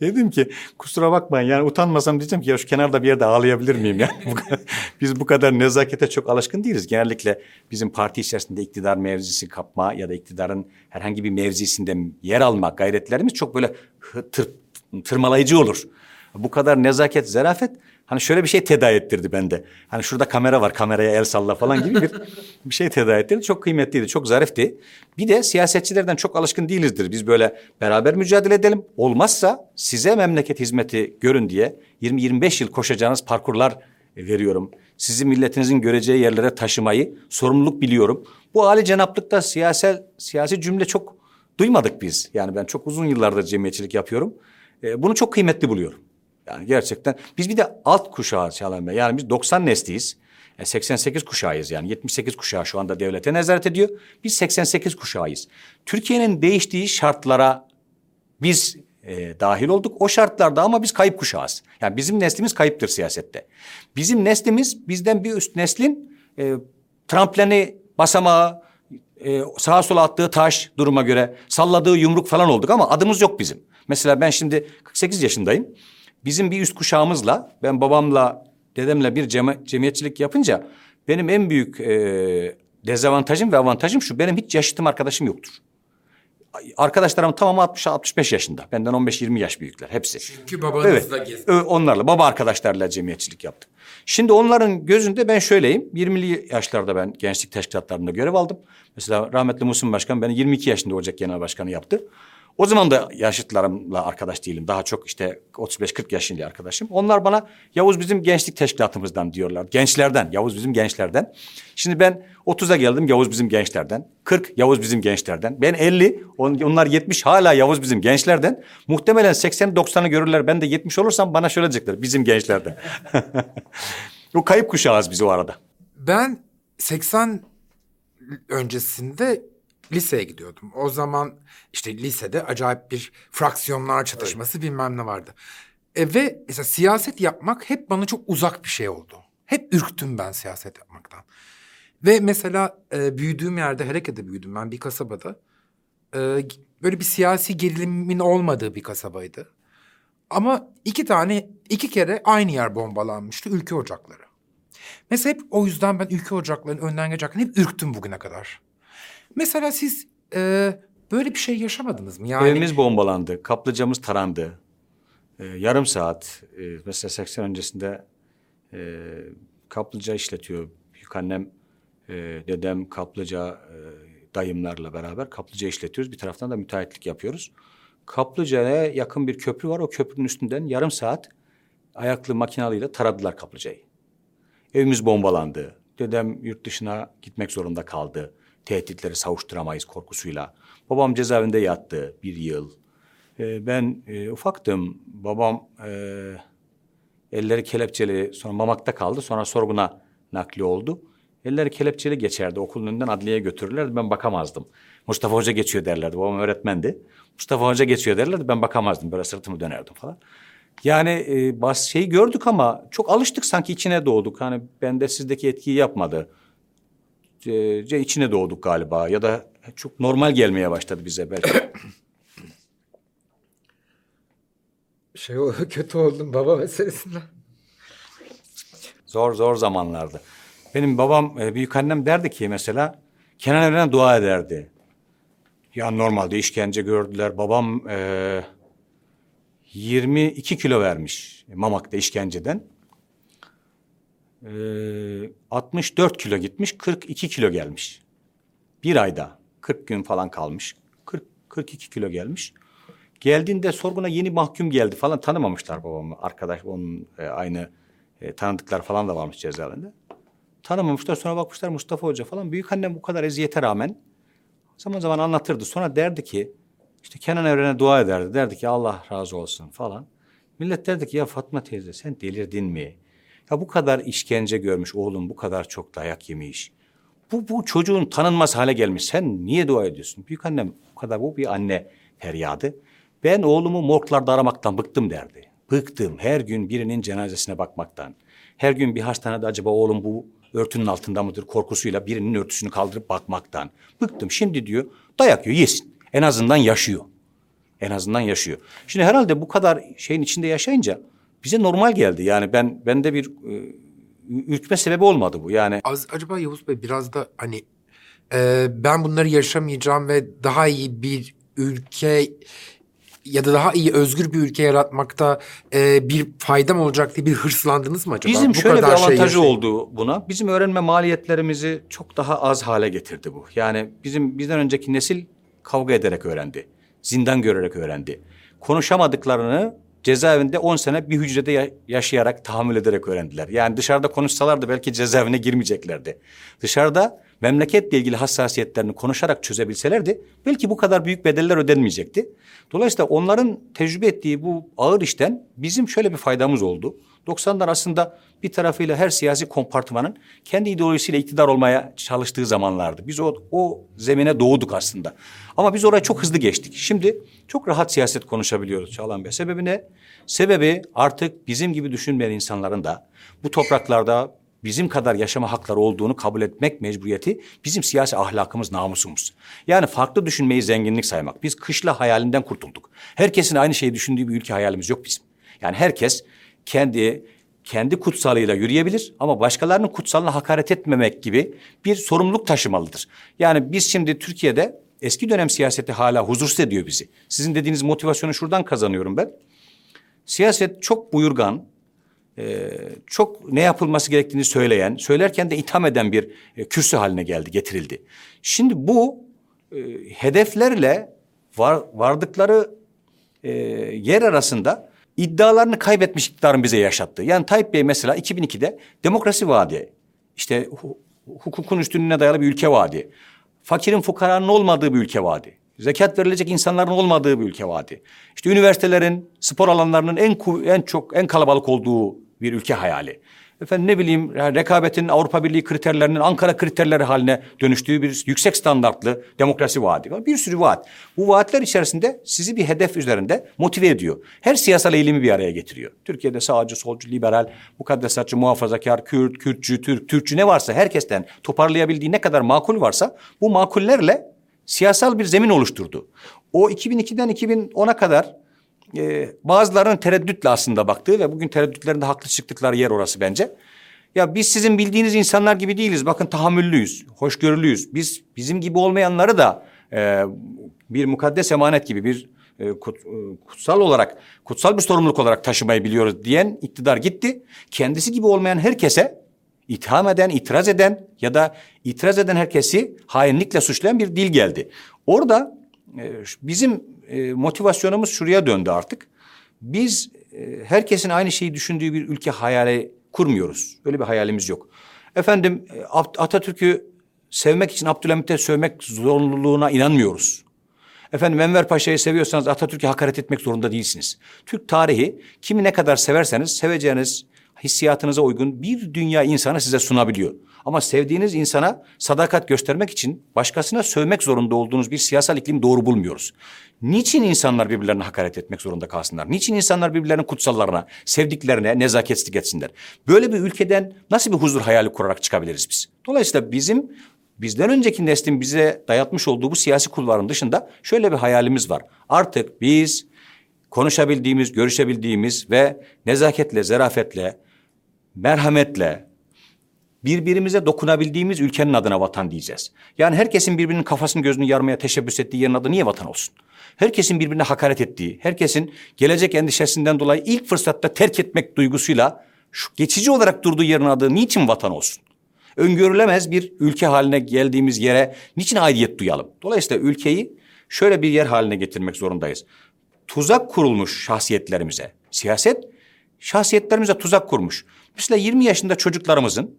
Dedim ki kusura bakmayın yani utanmasam diyeceğim ki ya şu kenarda bir yerde ağlayabilir miyim yani. Biz bu kadar nezakete çok alışkın değiliz. Genellikle bizim parti içerisinde iktidar mevzisi kapma ya da iktidarın herhangi bir mevzisinde yer alma gayretlerimiz çok böyle tır, tırmalayıcı olur. Bu kadar nezaket, zarafet hani şöyle bir şey tedavi ettirdi bende. Hani şurada kamera var kameraya el salla falan gibi bir, bir şey tedavi ettirdi. Çok kıymetliydi, çok zarifti. Bir de siyasetçilerden çok alışkın değilizdir. Biz böyle beraber mücadele edelim. Olmazsa size memleket hizmeti görün diye 20-25 yıl koşacağınız parkurlar veriyorum. Sizi milletinizin göreceği yerlere taşımayı sorumluluk biliyorum. Bu âli cenaplıkta siyasel, siyasi cümle çok duymadık biz. Yani ben çok uzun yıllardır cemiyetçilik yapıyorum. E, bunu çok kıymetli buluyorum. Yani gerçekten biz bir de alt kuşağı Çağlayan Bey. Yani biz 90 nesliyiz. E, 88 kuşağıyız yani 78 kuşağı şu anda devlete nezaret ediyor. Biz 88 kuşağıyız. Türkiye'nin değiştiği şartlara biz e, dahil olduk. O şartlarda ama biz kayıp kuşağız. Yani bizim neslimiz kayıptır siyasette. Bizim neslimiz bizden bir üst neslin e, trampleni, basamağı, e, sağa sola attığı taş duruma göre salladığı yumruk falan olduk ama adımız yok bizim. Mesela ben şimdi 48 yaşındayım. Bizim bir üst kuşağımızla ben babamla dedemle bir cema- cemiyetçilik yapınca benim en büyük e, dezavantajım ve avantajım şu. Benim hiç yaşıtım arkadaşım yoktur. Arkadaşlarım tamamı 60-65 yaşında. Benden 15-20 yaş büyükler hepsi. Çünkü babanızla gezdiniz. Ö- Onlarla baba arkadaşlarla cemiyetçilik yaptık. Şimdi onların gözünde ben şöyleyim. 20'li yaşlarda ben gençlik teşkilatlarında görev aldım. Mesela rahmetli Muhsin Başkan beni 22 yaşında Ocak Genel Başkanı yaptı. O zaman da yaşıtlarımla arkadaş değilim. Daha çok işte 35-40 yaşında arkadaşım. Onlar bana Yavuz bizim gençlik teşkilatımızdan diyorlar. Gençlerden. Yavuz bizim gençlerden. Şimdi ben 30'a geldim Yavuz bizim gençlerden. 40 Yavuz bizim gençlerden. Ben 50 on- onlar 70 hala Yavuz bizim gençlerden. Muhtemelen 80-90'ı görürler. Ben de 70 olursam bana şöyle diyecekler. Bizim gençlerden. o kayıp kuşağız biz o arada. Ben 80 öncesinde liseye gidiyordum. O zaman işte lisede acayip bir fraksiyonlar çatışması bilmem ne vardı. E ve mesela siyaset yapmak hep bana çok uzak bir şey oldu. Hep ürktüm ben siyaset yapmaktan. Ve mesela e, büyüdüğüm yerde, Hareket'te büyüdüm ben bir kasabada. E, böyle bir siyasi gerilimin olmadığı bir kasabaydı. Ama iki tane, iki kere aynı yer bombalanmıştı, ülke ocakları. Mesela hep o yüzden ben ülke ocaklarının önden geçerken hep ürktüm bugüne kadar. Mesela siz e, böyle bir şey yaşamadınız mı? Yani Evimiz bombalandı, kaplıcamız tarandı. Ee, yarım saat, e, mesela 80 öncesinde e, kaplıca işletiyor. Büyük annem, e, dedem kaplıca e, dayımlarla beraber kaplıca işletiyoruz. Bir taraftan da müteahhitlik yapıyoruz. Kaplıca'ya yakın bir köprü var. O köprünün üstünden yarım saat ayaklı makinalarıyla taradılar kaplıcayı. Evimiz bombalandı. Dedem yurt dışına gitmek zorunda kaldı. Tehditleri savuşturamayız korkusuyla. Babam cezaevinde yattı bir yıl. Ee, ben e, ufaktım. Babam e, elleri kelepçeli sonra Mamak'ta kaldı. Sonra sorguna nakli oldu. Elleri kelepçeli geçerdi. Okulun önünden adliyeye götürürlerdi. Ben bakamazdım. Mustafa Hoca geçiyor derlerdi. Babam öğretmendi. Mustafa Hoca geçiyor derlerdi. Ben bakamazdım. Böyle sırtımı dönerdim falan. Yani e, bas şeyi gördük ama çok alıştık sanki içine doğduk. Hani bende sizdeki etkiyi yapmadı. E, ce- içine doğduk galiba ya da çok normal gelmeye başladı bize belki. şey o- kötü oldum baba meselesinden. Zor zor zamanlardı. Benim babam, e, büyük annem derdi ki mesela Kenan Evren'e dua ederdi. Ya normalde işkence gördüler. Babam e, 22 kilo vermiş Mamak'ta işkenceden. E, 64 kilo gitmiş, 42 kilo gelmiş. Bir ayda 40 gün falan kalmış. 40 42 kilo gelmiş. Geldiğinde sorguna yeni mahkum geldi falan tanımamışlar babamı. Arkadaş onun e, aynı e, tanıdıklar falan da varmış cezaevinde. Tanımamışlar sonra bakmışlar Mustafa Hoca falan. Büyük annem bu kadar eziyete rağmen zaman zaman anlatırdı. Sonra derdi ki işte Kenan Evren'e dua ederdi. Derdi ki Allah razı olsun falan. Millet derdi ki ya Fatma teyze sen delirdin mi? Ya bu kadar işkence görmüş oğlum bu kadar çok dayak yemiş. Bu, bu çocuğun tanınmaz hale gelmiş. Sen niye dua ediyorsun? Büyük annem bu kadar bu bir anne feryadı. Ben oğlumu morglarda aramaktan bıktım derdi. Bıktım her gün birinin cenazesine bakmaktan. Her gün bir hastanede acaba oğlum bu örtünün altında mıdır korkusuyla birinin örtüsünü kaldırıp bakmaktan. Bıktım şimdi diyor dayak yiyor yesin. En azından yaşıyor. en azından yaşıyor. Şimdi herhalde bu kadar şeyin içinde yaşayınca bize normal geldi. Yani ben bende bir e, ürkme sebebi olmadı bu. Yani Az, acaba Yavuz Bey biraz da hani e, ben bunları yaşamayacağım ve daha iyi bir ülke ya da daha iyi özgür bir ülke yaratmakta e, bir faydam olacak diye bir hırslandınız mı acaba? Bizim Bu şöyle bir kadar şey avantajı yaşayıp- oldu buna. Bizim öğrenme maliyetlerimizi çok daha az hale getirdi bu. Yani bizim bizden önceki nesil kavga ederek öğrendi. Zindan görerek öğrendi. Konuşamadıklarını cezaevinde 10 sene bir hücrede ya- yaşayarak, tahammül ederek öğrendiler. Yani dışarıda konuşsalardı belki cezaevine girmeyeceklerdi. Dışarıda memleketle ilgili hassasiyetlerini konuşarak çözebilselerdi belki bu kadar büyük bedeller ödenmeyecekti. Dolayısıyla onların tecrübe ettiği bu ağır işten bizim şöyle bir faydamız oldu. 90'lar aslında bir tarafıyla her siyasi kompartmanın kendi ideolojisiyle iktidar olmaya çalıştığı zamanlardı. Biz o, o zemine doğduk aslında. Ama biz oraya çok hızlı geçtik. Şimdi çok rahat siyaset konuşabiliyoruz Çağlan Bey. Sebebi ne? Sebebi artık bizim gibi düşünmeyen insanların da bu topraklarda bizim kadar yaşama hakları olduğunu kabul etmek mecburiyeti bizim siyasi ahlakımız, namusumuz. Yani farklı düşünmeyi zenginlik saymak. Biz kışla hayalinden kurtulduk. Herkesin aynı şeyi düşündüğü bir ülke hayalimiz yok bizim. Yani herkes kendi kendi kutsalıyla yürüyebilir ama başkalarının kutsalına hakaret etmemek gibi bir sorumluluk taşımalıdır. Yani biz şimdi Türkiye'de eski dönem siyaseti hala huzursuz ediyor bizi. Sizin dediğiniz motivasyonu şuradan kazanıyorum ben. Siyaset çok buyurgan, e, çok ne yapılması gerektiğini söyleyen, söylerken de itham eden bir e, kürsü haline geldi, getirildi. Şimdi bu e, hedeflerle var, vardıkları e, yer arasında iddialarını kaybetmiş iktidarın bize yaşattığı. Yani Tayyip Bey mesela 2002'de demokrasi vaadi, işte hu- hukukun üstünlüğüne dayalı bir ülke vaadi, fakirin fukaranın olmadığı bir ülke vaadi, zekat verilecek insanların olmadığı bir ülke vaadi, işte üniversitelerin, spor alanlarının en en çok en kalabalık olduğu bir ülke hayali. Efendim ne bileyim yani rekabetin Avrupa Birliği kriterlerinin Ankara kriterleri haline dönüştüğü bir yüksek standartlı demokrasi vaadi var. Bir sürü vaat. Bu vaatler içerisinde sizi bir hedef üzerinde motive ediyor. Her siyasal eğilimi bir araya getiriyor. Türkiye'de sağcı, solcu, liberal, mukaddesatçı, muhafazakar, Kürt, Kürtçü, Türk, Türkçü ne varsa herkesten toparlayabildiği ne kadar makul varsa bu makullerle siyasal bir zemin oluşturdu. O 2002'den 2010'a kadar e, bazılarının tereddütle aslında baktığı ve bugün tereddütlerinde haklı çıktıkları yer orası bence. Ya biz sizin bildiğiniz insanlar gibi değiliz. Bakın tahammüllüyüz, hoşgörülüyüz. Biz bizim gibi olmayanları da e, bir mukaddes emanet gibi bir e, kut- e, kutsal olarak, kutsal bir sorumluluk olarak taşımayı biliyoruz diyen iktidar gitti. Kendisi gibi olmayan herkese itham eden, itiraz eden ya da itiraz eden herkesi hainlikle suçlayan bir dil geldi. Orada e, bizim e, motivasyonumuz şuraya döndü artık. Biz e, herkesin aynı şeyi düşündüğü bir ülke hayali kurmuyoruz. Öyle bir hayalimiz yok. Efendim e, At- Atatürk'ü sevmek için Abdülhamit'e sövmek zorunluluğuna inanmıyoruz. Efendim Enver Paşa'yı seviyorsanız Atatürk'e hakaret etmek zorunda değilsiniz. Türk tarihi kimi ne kadar severseniz seveceğiniz hissiyatınıza uygun bir dünya insanı size sunabiliyor. Ama sevdiğiniz insana sadakat göstermek için başkasına sövmek zorunda olduğunuz bir siyasal iklim doğru bulmuyoruz. Niçin insanlar birbirlerine hakaret etmek zorunda kalsınlar? Niçin insanlar birbirlerinin kutsallarına, sevdiklerine nezaketsizlik etsinler? Böyle bir ülkeden nasıl bir huzur hayali kurarak çıkabiliriz biz? Dolayısıyla bizim Bizden önceki neslin bize dayatmış olduğu bu siyasi kulvarın dışında şöyle bir hayalimiz var. Artık biz konuşabildiğimiz, görüşebildiğimiz ve nezaketle, zarafetle, merhametle birbirimize dokunabildiğimiz ülkenin adına vatan diyeceğiz. Yani herkesin birbirinin kafasını gözünü yarmaya teşebbüs ettiği yerin adı niye vatan olsun? Herkesin birbirine hakaret ettiği, herkesin gelecek endişesinden dolayı ilk fırsatta terk etmek duygusuyla şu geçici olarak durduğu yerin adı niçin vatan olsun? öngörülemez bir ülke haline geldiğimiz yere niçin aidiyet duyalım? Dolayısıyla ülkeyi şöyle bir yer haline getirmek zorundayız. Tuzak kurulmuş şahsiyetlerimize. Siyaset şahsiyetlerimize tuzak kurmuş. Mesela 20 yaşında çocuklarımızın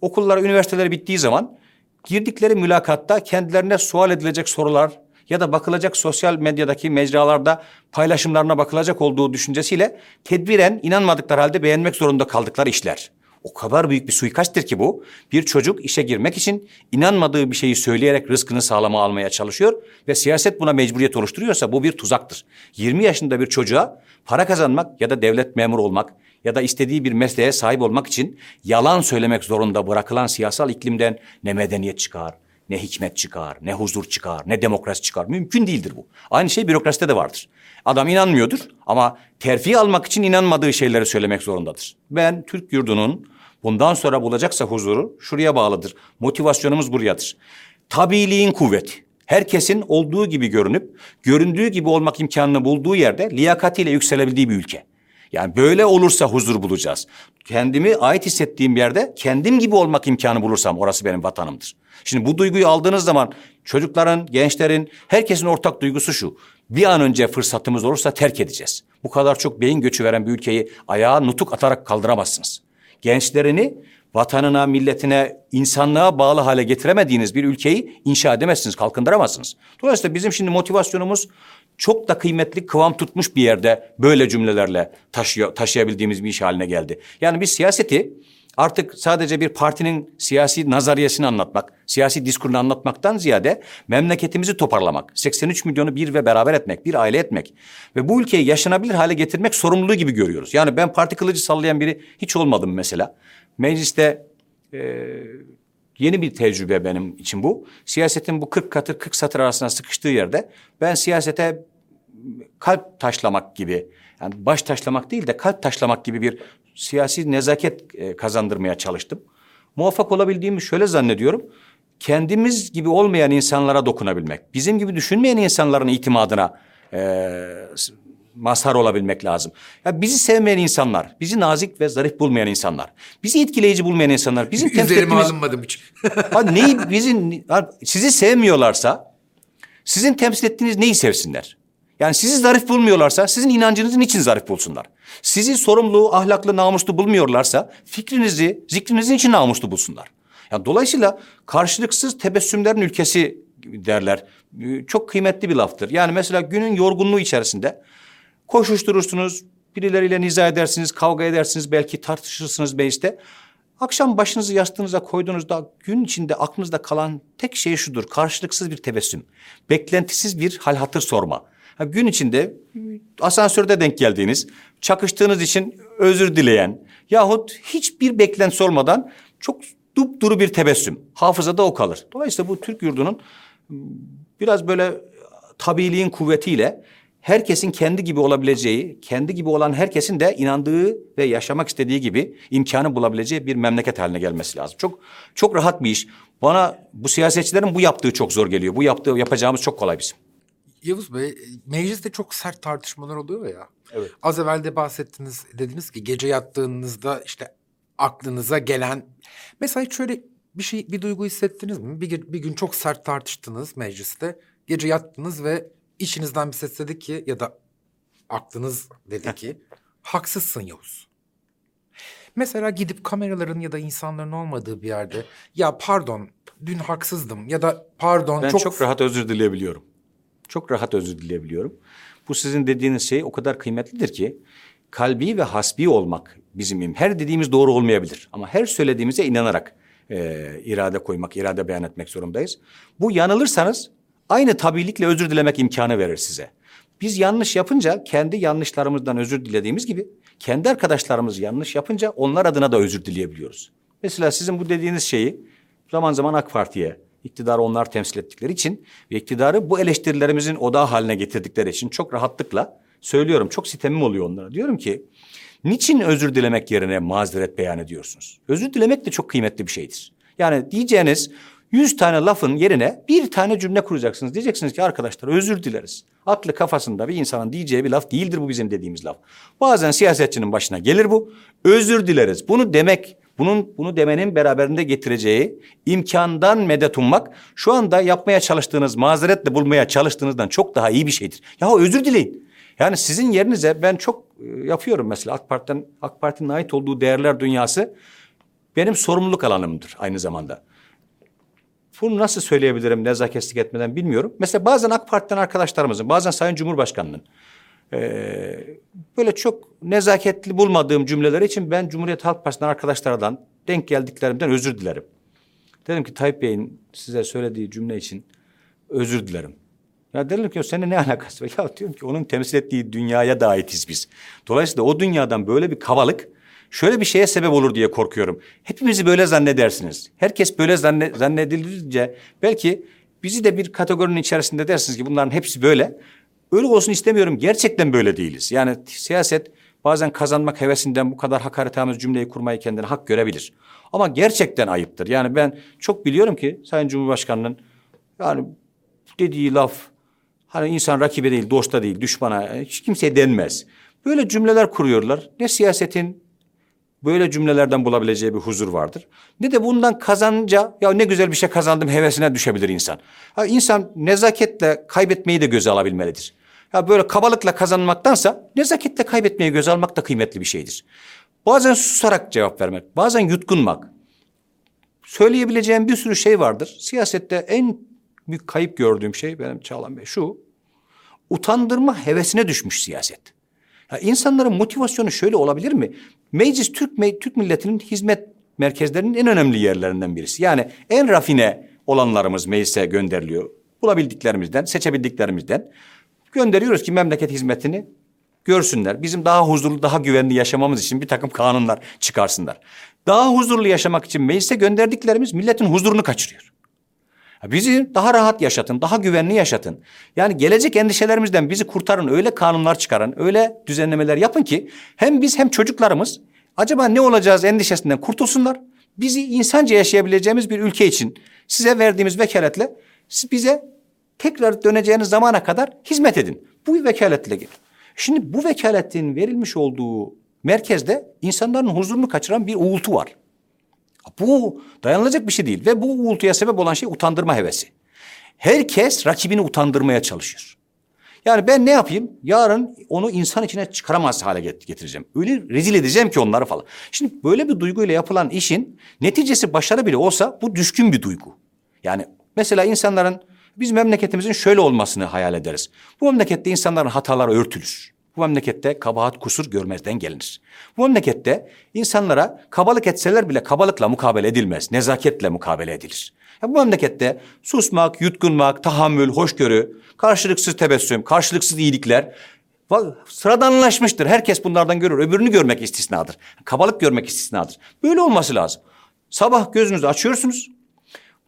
okullara, üniversiteleri bittiği zaman girdikleri mülakatta kendilerine sual edilecek sorular ya da bakılacak sosyal medyadaki mecralarda paylaşımlarına bakılacak olduğu düşüncesiyle tedbiren inanmadıkları halde beğenmek zorunda kaldıkları işler. O kadar büyük bir suikasttir ki bu. Bir çocuk işe girmek için inanmadığı bir şeyi söyleyerek rızkını sağlama almaya çalışıyor ve siyaset buna mecburiyet oluşturuyorsa bu bir tuzaktır. 20 yaşında bir çocuğa para kazanmak ya da devlet memuru olmak ya da istediği bir mesleğe sahip olmak için yalan söylemek zorunda bırakılan siyasal iklimden ne medeniyet çıkar, ne hikmet çıkar, ne huzur çıkar, ne demokrasi çıkar. Mümkün değildir bu. Aynı şey bürokraside de vardır. Adam inanmıyordur ama terfi almak için inanmadığı şeyleri söylemek zorundadır. Ben Türk yurdunun bundan sonra bulacaksa huzuru şuraya bağlıdır. Motivasyonumuz buradadır. Tabiliğin kuvveti. Herkesin olduğu gibi görünüp, göründüğü gibi olmak imkanını bulduğu yerde liyakatiyle yükselebildiği bir ülke. Yani böyle olursa huzur bulacağız. Kendimi ait hissettiğim yerde kendim gibi olmak imkanı bulursam orası benim vatanımdır. Şimdi bu duyguyu aldığınız zaman çocukların, gençlerin, herkesin ortak duygusu şu. Bir an önce fırsatımız olursa terk edeceğiz. Bu kadar çok beyin göçü veren bir ülkeyi ayağa nutuk atarak kaldıramazsınız. Gençlerini vatanına, milletine, insanlığa bağlı hale getiremediğiniz bir ülkeyi inşa edemezsiniz, kalkındıramazsınız. Dolayısıyla bizim şimdi motivasyonumuz çok da kıymetli kıvam tutmuş bir yerde böyle cümlelerle taşıyor, taşıyabildiğimiz bir iş haline geldi. Yani biz siyaseti artık sadece bir partinin siyasi nazariyesini anlatmak, siyasi diskurunu anlatmaktan ziyade memleketimizi toparlamak, 83 milyonu bir ve beraber etmek, bir aile etmek ve bu ülkeyi yaşanabilir hale getirmek sorumluluğu gibi görüyoruz. Yani ben parti kılıcı sallayan biri hiç olmadım mesela. Mecliste e, yeni bir tecrübe benim için bu. Siyasetin bu 40 katır 40 satır arasında sıkıştığı yerde ben siyasete kalp taşlamak gibi yani baş taşlamak değil de kalp taşlamak gibi bir siyasi nezaket e, kazandırmaya çalıştım. Muvaffak olabildiğimi şöyle zannediyorum. Kendimiz gibi olmayan insanlara dokunabilmek, bizim gibi düşünmeyen insanların itimadına e, mazhar olabilmek lazım. Ya bizi sevmeyen insanlar, bizi nazik ve zarif bulmayan insanlar, bizi etkileyici bulmayan insanlar, bizim temsil Üzerime ettiğimiz... alınmadım hiç. Abi neyi bizim sizi sevmiyorlarsa sizin temsil ettiğiniz neyi sevsinler? Yani sizi zarif bulmuyorlarsa sizin inancınızın için zarif bulsunlar. Sizi sorumlu, ahlaklı, namuslu bulmuyorlarsa fikrinizi, zikrinizin için namuslu bulsunlar. Yani dolayısıyla karşılıksız tebessümlerin ülkesi derler. Çok kıymetli bir laftır. Yani mesela günün yorgunluğu içerisinde koşuşturursunuz, birileriyle niza edersiniz, kavga edersiniz, belki tartışırsınız mecliste. Akşam başınızı yastığınıza koyduğunuzda gün içinde aklınızda kalan tek şey şudur. Karşılıksız bir tebessüm. Beklentisiz bir hal hatır sorma. Ha, gün içinde asansörde denk geldiğiniz, çakıştığınız için özür dileyen yahut hiçbir beklentisi olmadan çok dupduru bir tebessüm. Hafızada o kalır. Dolayısıyla bu Türk yurdunun biraz böyle tabiliğin kuvvetiyle herkesin kendi gibi olabileceği, kendi gibi olan herkesin de inandığı ve yaşamak istediği gibi imkanı bulabileceği bir memleket haline gelmesi lazım. Çok çok rahat bir iş. Bana bu siyasetçilerin bu yaptığı çok zor geliyor. Bu yaptığı yapacağımız çok kolay bizim. Yavuz Bey, mecliste çok sert tartışmalar oluyor ya. Evet. Az evvel de bahsettiniz, dediniz ki gece yattığınızda işte aklınıza gelen... Mesela hiç şöyle bir şey, bir duygu hissettiniz mi? Bir, bir gün çok sert tartıştınız mecliste. Gece yattınız ve içinizden bir ses dedi ki ya da aklınız dedi ki haksızsın Yavuz. Mesela gidip kameraların ya da insanların olmadığı bir yerde ya pardon dün haksızdım ya da pardon Ben çok, çok, rahat özür dileyebiliyorum. Çok rahat özür dileyebiliyorum. Bu sizin dediğiniz şey o kadar kıymetlidir ki kalbi ve hasbi olmak bizim im. Her dediğimiz doğru olmayabilir ama her söylediğimize inanarak e, irade koymak, irade beyan etmek zorundayız. Bu yanılırsanız aynı tabilikle özür dilemek imkanı verir size. Biz yanlış yapınca kendi yanlışlarımızdan özür dilediğimiz gibi kendi arkadaşlarımız yanlış yapınca onlar adına da özür dileyebiliyoruz. Mesela sizin bu dediğiniz şeyi zaman zaman AK Parti'ye, iktidarı onlar temsil ettikleri için ve iktidarı bu eleştirilerimizin odağı haline getirdikleri için çok rahatlıkla söylüyorum. Çok sitemim oluyor onlara. Diyorum ki niçin özür dilemek yerine mazeret beyan ediyorsunuz? Özür dilemek de çok kıymetli bir şeydir. Yani diyeceğiniz yüz tane lafın yerine bir tane cümle kuracaksınız. Diyeceksiniz ki arkadaşlar özür dileriz. Aklı kafasında bir insanın diyeceği bir laf değildir bu bizim dediğimiz laf. Bazen siyasetçinin başına gelir bu. Özür dileriz. Bunu demek bunun bunu demenin beraberinde getireceği imkandan medet ummak şu anda yapmaya çalıştığınız mazeretle bulmaya çalıştığınızdan çok daha iyi bir şeydir. Ya özür dileyin. Yani sizin yerinize ben çok e, yapıyorum mesela AK Parti'den AK Parti'nin ait olduğu değerler dünyası benim sorumluluk alanımdır aynı zamanda. Bunu nasıl söyleyebilirim nezaketsizlik etmeden bilmiyorum. Mesela bazen AK Parti'den arkadaşlarımızın, bazen Sayın Cumhurbaşkanı'nın ee, böyle çok nezaketli bulmadığım cümleler için ben Cumhuriyet Halk Partisi'nden arkadaşlardan denk geldiklerimden özür dilerim. Dedim ki Tayyip Bey'in size söylediği cümle için özür dilerim. Ya dedim ki seninle ne alakası var? Ya diyorum ki onun temsil ettiği dünyaya da aitiz biz. Dolayısıyla o dünyadan böyle bir kabalık şöyle bir şeye sebep olur diye korkuyorum. Hepimizi böyle zannedersiniz. Herkes böyle zanne, zannedilince belki bizi de bir kategorinin içerisinde dersiniz ki bunların hepsi böyle. Öyle olsun istemiyorum. Gerçekten böyle değiliz. Yani siyaset bazen kazanmak hevesinden bu kadar hakaretamiz cümleyi kurmayı kendine hak görebilir. Ama gerçekten ayıptır. Yani ben çok biliyorum ki Sayın Cumhurbaşkanı'nın yani dediği laf hani insan rakibe değil, dosta değil, düşmana hiç kimseye denmez. Böyle cümleler kuruyorlar. Ne siyasetin böyle cümlelerden bulabileceği bir huzur vardır. Ne de bundan kazanınca ya ne güzel bir şey kazandım hevesine düşebilir insan. Ha, insan nezaketle kaybetmeyi de göze alabilmelidir. Ya böyle kabalıkla kazanmaktansa nezaketle kaybetmeyi göze almak da kıymetli bir şeydir. Bazen susarak cevap vermek, bazen yutkunmak. Söyleyebileceğim bir sürü şey vardır. Siyasette en büyük kayıp gördüğüm şey benim Çağlan Bey şu. Utandırma hevesine düşmüş siyaset. Ya insanların motivasyonu şöyle olabilir mi? Meclis Türk Türk milletinin hizmet merkezlerinin en önemli yerlerinden birisi. Yani en rafine olanlarımız meclise gönderiliyor. Bulabildiklerimizden, seçebildiklerimizden gönderiyoruz ki memleket hizmetini görsünler. Bizim daha huzurlu, daha güvenli yaşamamız için bir takım kanunlar çıkarsınlar. Daha huzurlu yaşamak için meclise gönderdiklerimiz milletin huzurunu kaçırıyor. Bizi daha rahat yaşatın, daha güvenli yaşatın. Yani gelecek endişelerimizden bizi kurtarın, öyle kanunlar çıkarın, öyle düzenlemeler yapın ki hem biz hem çocuklarımız acaba ne olacağız endişesinden kurtulsunlar. Bizi insanca yaşayabileceğimiz bir ülke için size verdiğimiz vekaletle siz bize tekrar döneceğiniz zamana kadar hizmet edin. Bu vekaletle gidin. Şimdi bu vekaletin verilmiş olduğu merkezde insanların huzurunu kaçıran bir uğultu var. Bu dayanılacak bir şey değil ve bu uğultuya sebep olan şey utandırma hevesi. Herkes rakibini utandırmaya çalışıyor. Yani ben ne yapayım? Yarın onu insan içine çıkaramaz hale getireceğim. Öyle rezil edeceğim ki onları falan. Şimdi böyle bir duyguyla yapılan işin neticesi başarı bile olsa bu düşkün bir duygu. Yani mesela insanların biz memleketimizin şöyle olmasını hayal ederiz. Bu memlekette insanların hataları örtülür. Bu memlekette kabahat kusur görmezden gelinir. Bu memlekette insanlara kabalık etseler bile kabalıkla mukabele edilmez. Nezaketle mukabele edilir. Ya bu memlekette susmak, yutkunmak, tahammül, hoşgörü, karşılıksız tebessüm, karşılıksız iyilikler sıradanlaşmıştır. Herkes bunlardan görür. Öbürünü görmek istisnadır. Kabalık görmek istisnadır. Böyle olması lazım. Sabah gözünüzü açıyorsunuz.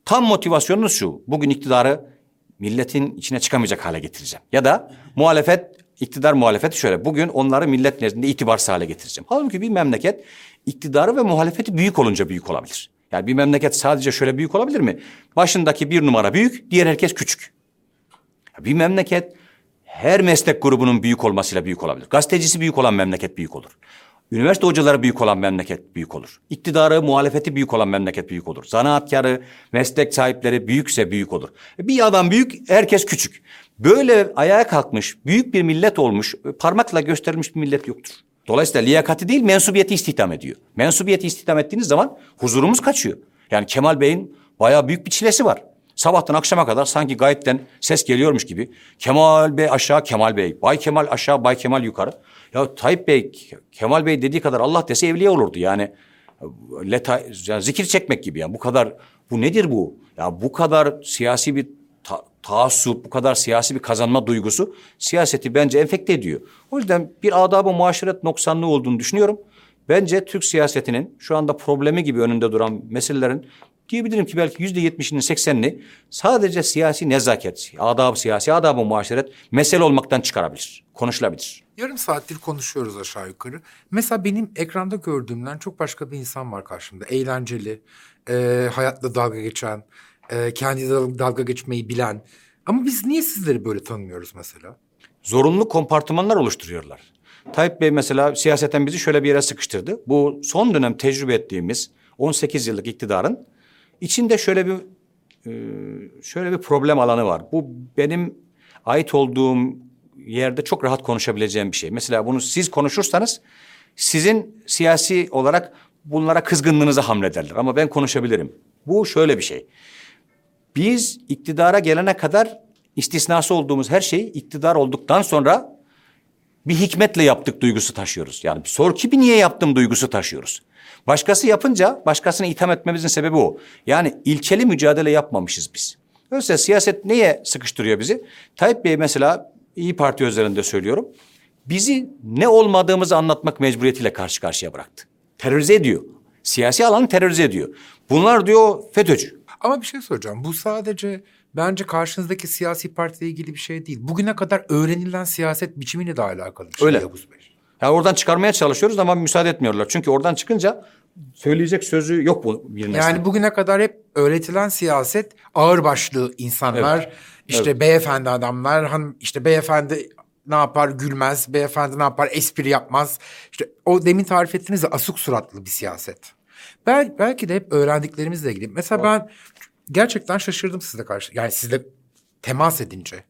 Tam motivasyonunuz şu. Bugün iktidarı milletin içine çıkamayacak hale getireceğim. Ya da muhalefet iktidar muhalefeti şöyle. Bugün onları millet nezdinde itibarsız hale getireceğim. Halbuki bir memleket iktidarı ve muhalefeti büyük olunca büyük olabilir. Yani bir memleket sadece şöyle büyük olabilir mi? Başındaki bir numara büyük, diğer herkes küçük. Bir memleket her meslek grubunun büyük olmasıyla büyük olabilir. Gazetecisi büyük olan memleket büyük olur. Üniversite hocaları büyük olan memleket büyük olur. İktidarı, muhalefeti büyük olan memleket büyük olur. Zanaatkarı, meslek sahipleri büyükse büyük olur. Bir adam büyük, herkes küçük. Böyle ayağa kalkmış, büyük bir millet olmuş, parmakla gösterilmiş bir millet yoktur. Dolayısıyla liyakati değil, mensubiyeti istihdam ediyor. Mensubiyeti istihdam ettiğiniz zaman huzurumuz kaçıyor. Yani Kemal Bey'in bayağı büyük bir çilesi var. Sabahtan akşama kadar sanki gayetten ses geliyormuş gibi. Kemal Bey aşağı, Kemal Bey. Bay Kemal aşağı, Bay Kemal yukarı. Ya Tayyip Bey, Kemal Bey dediği kadar Allah dese evliya olurdu. Yani, leta, yani zikir çekmek gibi yani. Bu kadar, bu nedir bu? Ya bu kadar siyasi bir ta, taassup, bu kadar siyasi bir kazanma duygusu siyaseti bence enfekte ediyor. O yüzden bir adab-ı muaşeret noksanlığı olduğunu düşünüyorum. Bence Türk siyasetinin şu anda problemi gibi önünde duran meselelerin diyebilirim ki belki yüzde yetmişinin seksenini sadece siyasi nezaket, adab siyasi, adab-ı muaşeret mesele olmaktan çıkarabilir, konuşulabilir. Yarım saattir konuşuyoruz aşağı yukarı. Mesela benim ekranda gördüğümden çok başka bir insan var karşımda. Eğlenceli, e, hayatla dalga geçen, e, kendi dalga geçmeyi bilen. Ama biz niye sizleri böyle tanımıyoruz mesela? Zorunlu kompartımanlar oluşturuyorlar. Tayyip Bey mesela siyaseten bizi şöyle bir yere sıkıştırdı. Bu son dönem tecrübe ettiğimiz 18 yıllık iktidarın içinde şöyle bir e, şöyle bir problem alanı var. Bu benim ait olduğum yerde çok rahat konuşabileceğim bir şey. Mesela bunu siz konuşursanız sizin siyasi olarak bunlara kızgınlığınızı hamlederler. Ama ben konuşabilirim. Bu şöyle bir şey. Biz iktidara gelene kadar istisnası olduğumuz her şeyi iktidar olduktan sonra bir hikmetle yaptık duygusu taşıyoruz. Yani bir sor ki bir niye yaptım duygusu taşıyoruz. Başkası yapınca başkasını itham etmemizin sebebi o. Yani ilkeli mücadele yapmamışız biz. Öyleyse siyaset neye sıkıştırıyor bizi? Tayyip Bey mesela İyi Parti üzerinde söylüyorum. Bizi ne olmadığımızı anlatmak mecburiyetiyle karşı karşıya bıraktı. Terörize ediyor. Siyasi alanı terörize ediyor. Bunlar diyor FETÖ'cü. Ama bir şey soracağım. Bu sadece bence karşınızdaki siyasi partiyle ilgili bir şey değil. Bugüne kadar öğrenilen siyaset biçimiyle de alakalı bir şey Öyle. Yavuz Bey. Yani oradan çıkarmaya çalışıyoruz ama müsaade etmiyorlar. Çünkü oradan çıkınca söyleyecek sözü yok bu bir neslin. Yani bugüne kadar hep öğretilen siyaset ağırbaşlı insanlar, işte beyefendi adamlar, hanım işte beyefendi ne yapar gülmez, beyefendi ne yapar espri yapmaz. İşte o demin tarif ettiğiniz de asık suratlı bir siyaset. Bel, belki de hep öğrendiklerimizle ilgili. Mesela ben gerçekten şaşırdım sizle karşı. Yani sizle temas edince.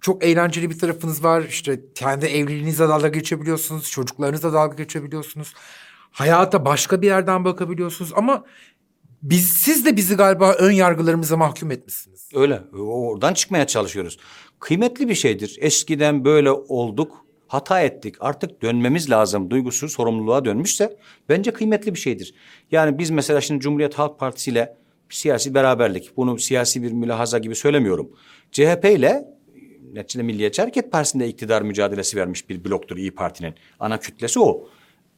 Çok eğlenceli bir tarafınız var. İşte kendi evliliğinizle dalga geçebiliyorsunuz. Çocuklarınızla dalga geçebiliyorsunuz. Hayata başka bir yerden bakabiliyorsunuz. Ama biz, siz de bizi galiba ön yargılarımıza mahkum etmişsiniz. Öyle. Oradan çıkmaya çalışıyoruz. Kıymetli bir şeydir. Eskiden böyle olduk. Hata ettik. Artık dönmemiz lazım. Duygusu sorumluluğa dönmüşse bence kıymetli bir şeydir. Yani biz mesela şimdi Cumhuriyet Halk Partisi ile siyasi beraberlik. Bunu siyasi bir mülahaza gibi söylemiyorum. CHP ile neticede Milliyetçi Hareket Partisi'nde iktidar mücadelesi vermiş bir bloktur İyi Parti'nin. Ana kütlesi o.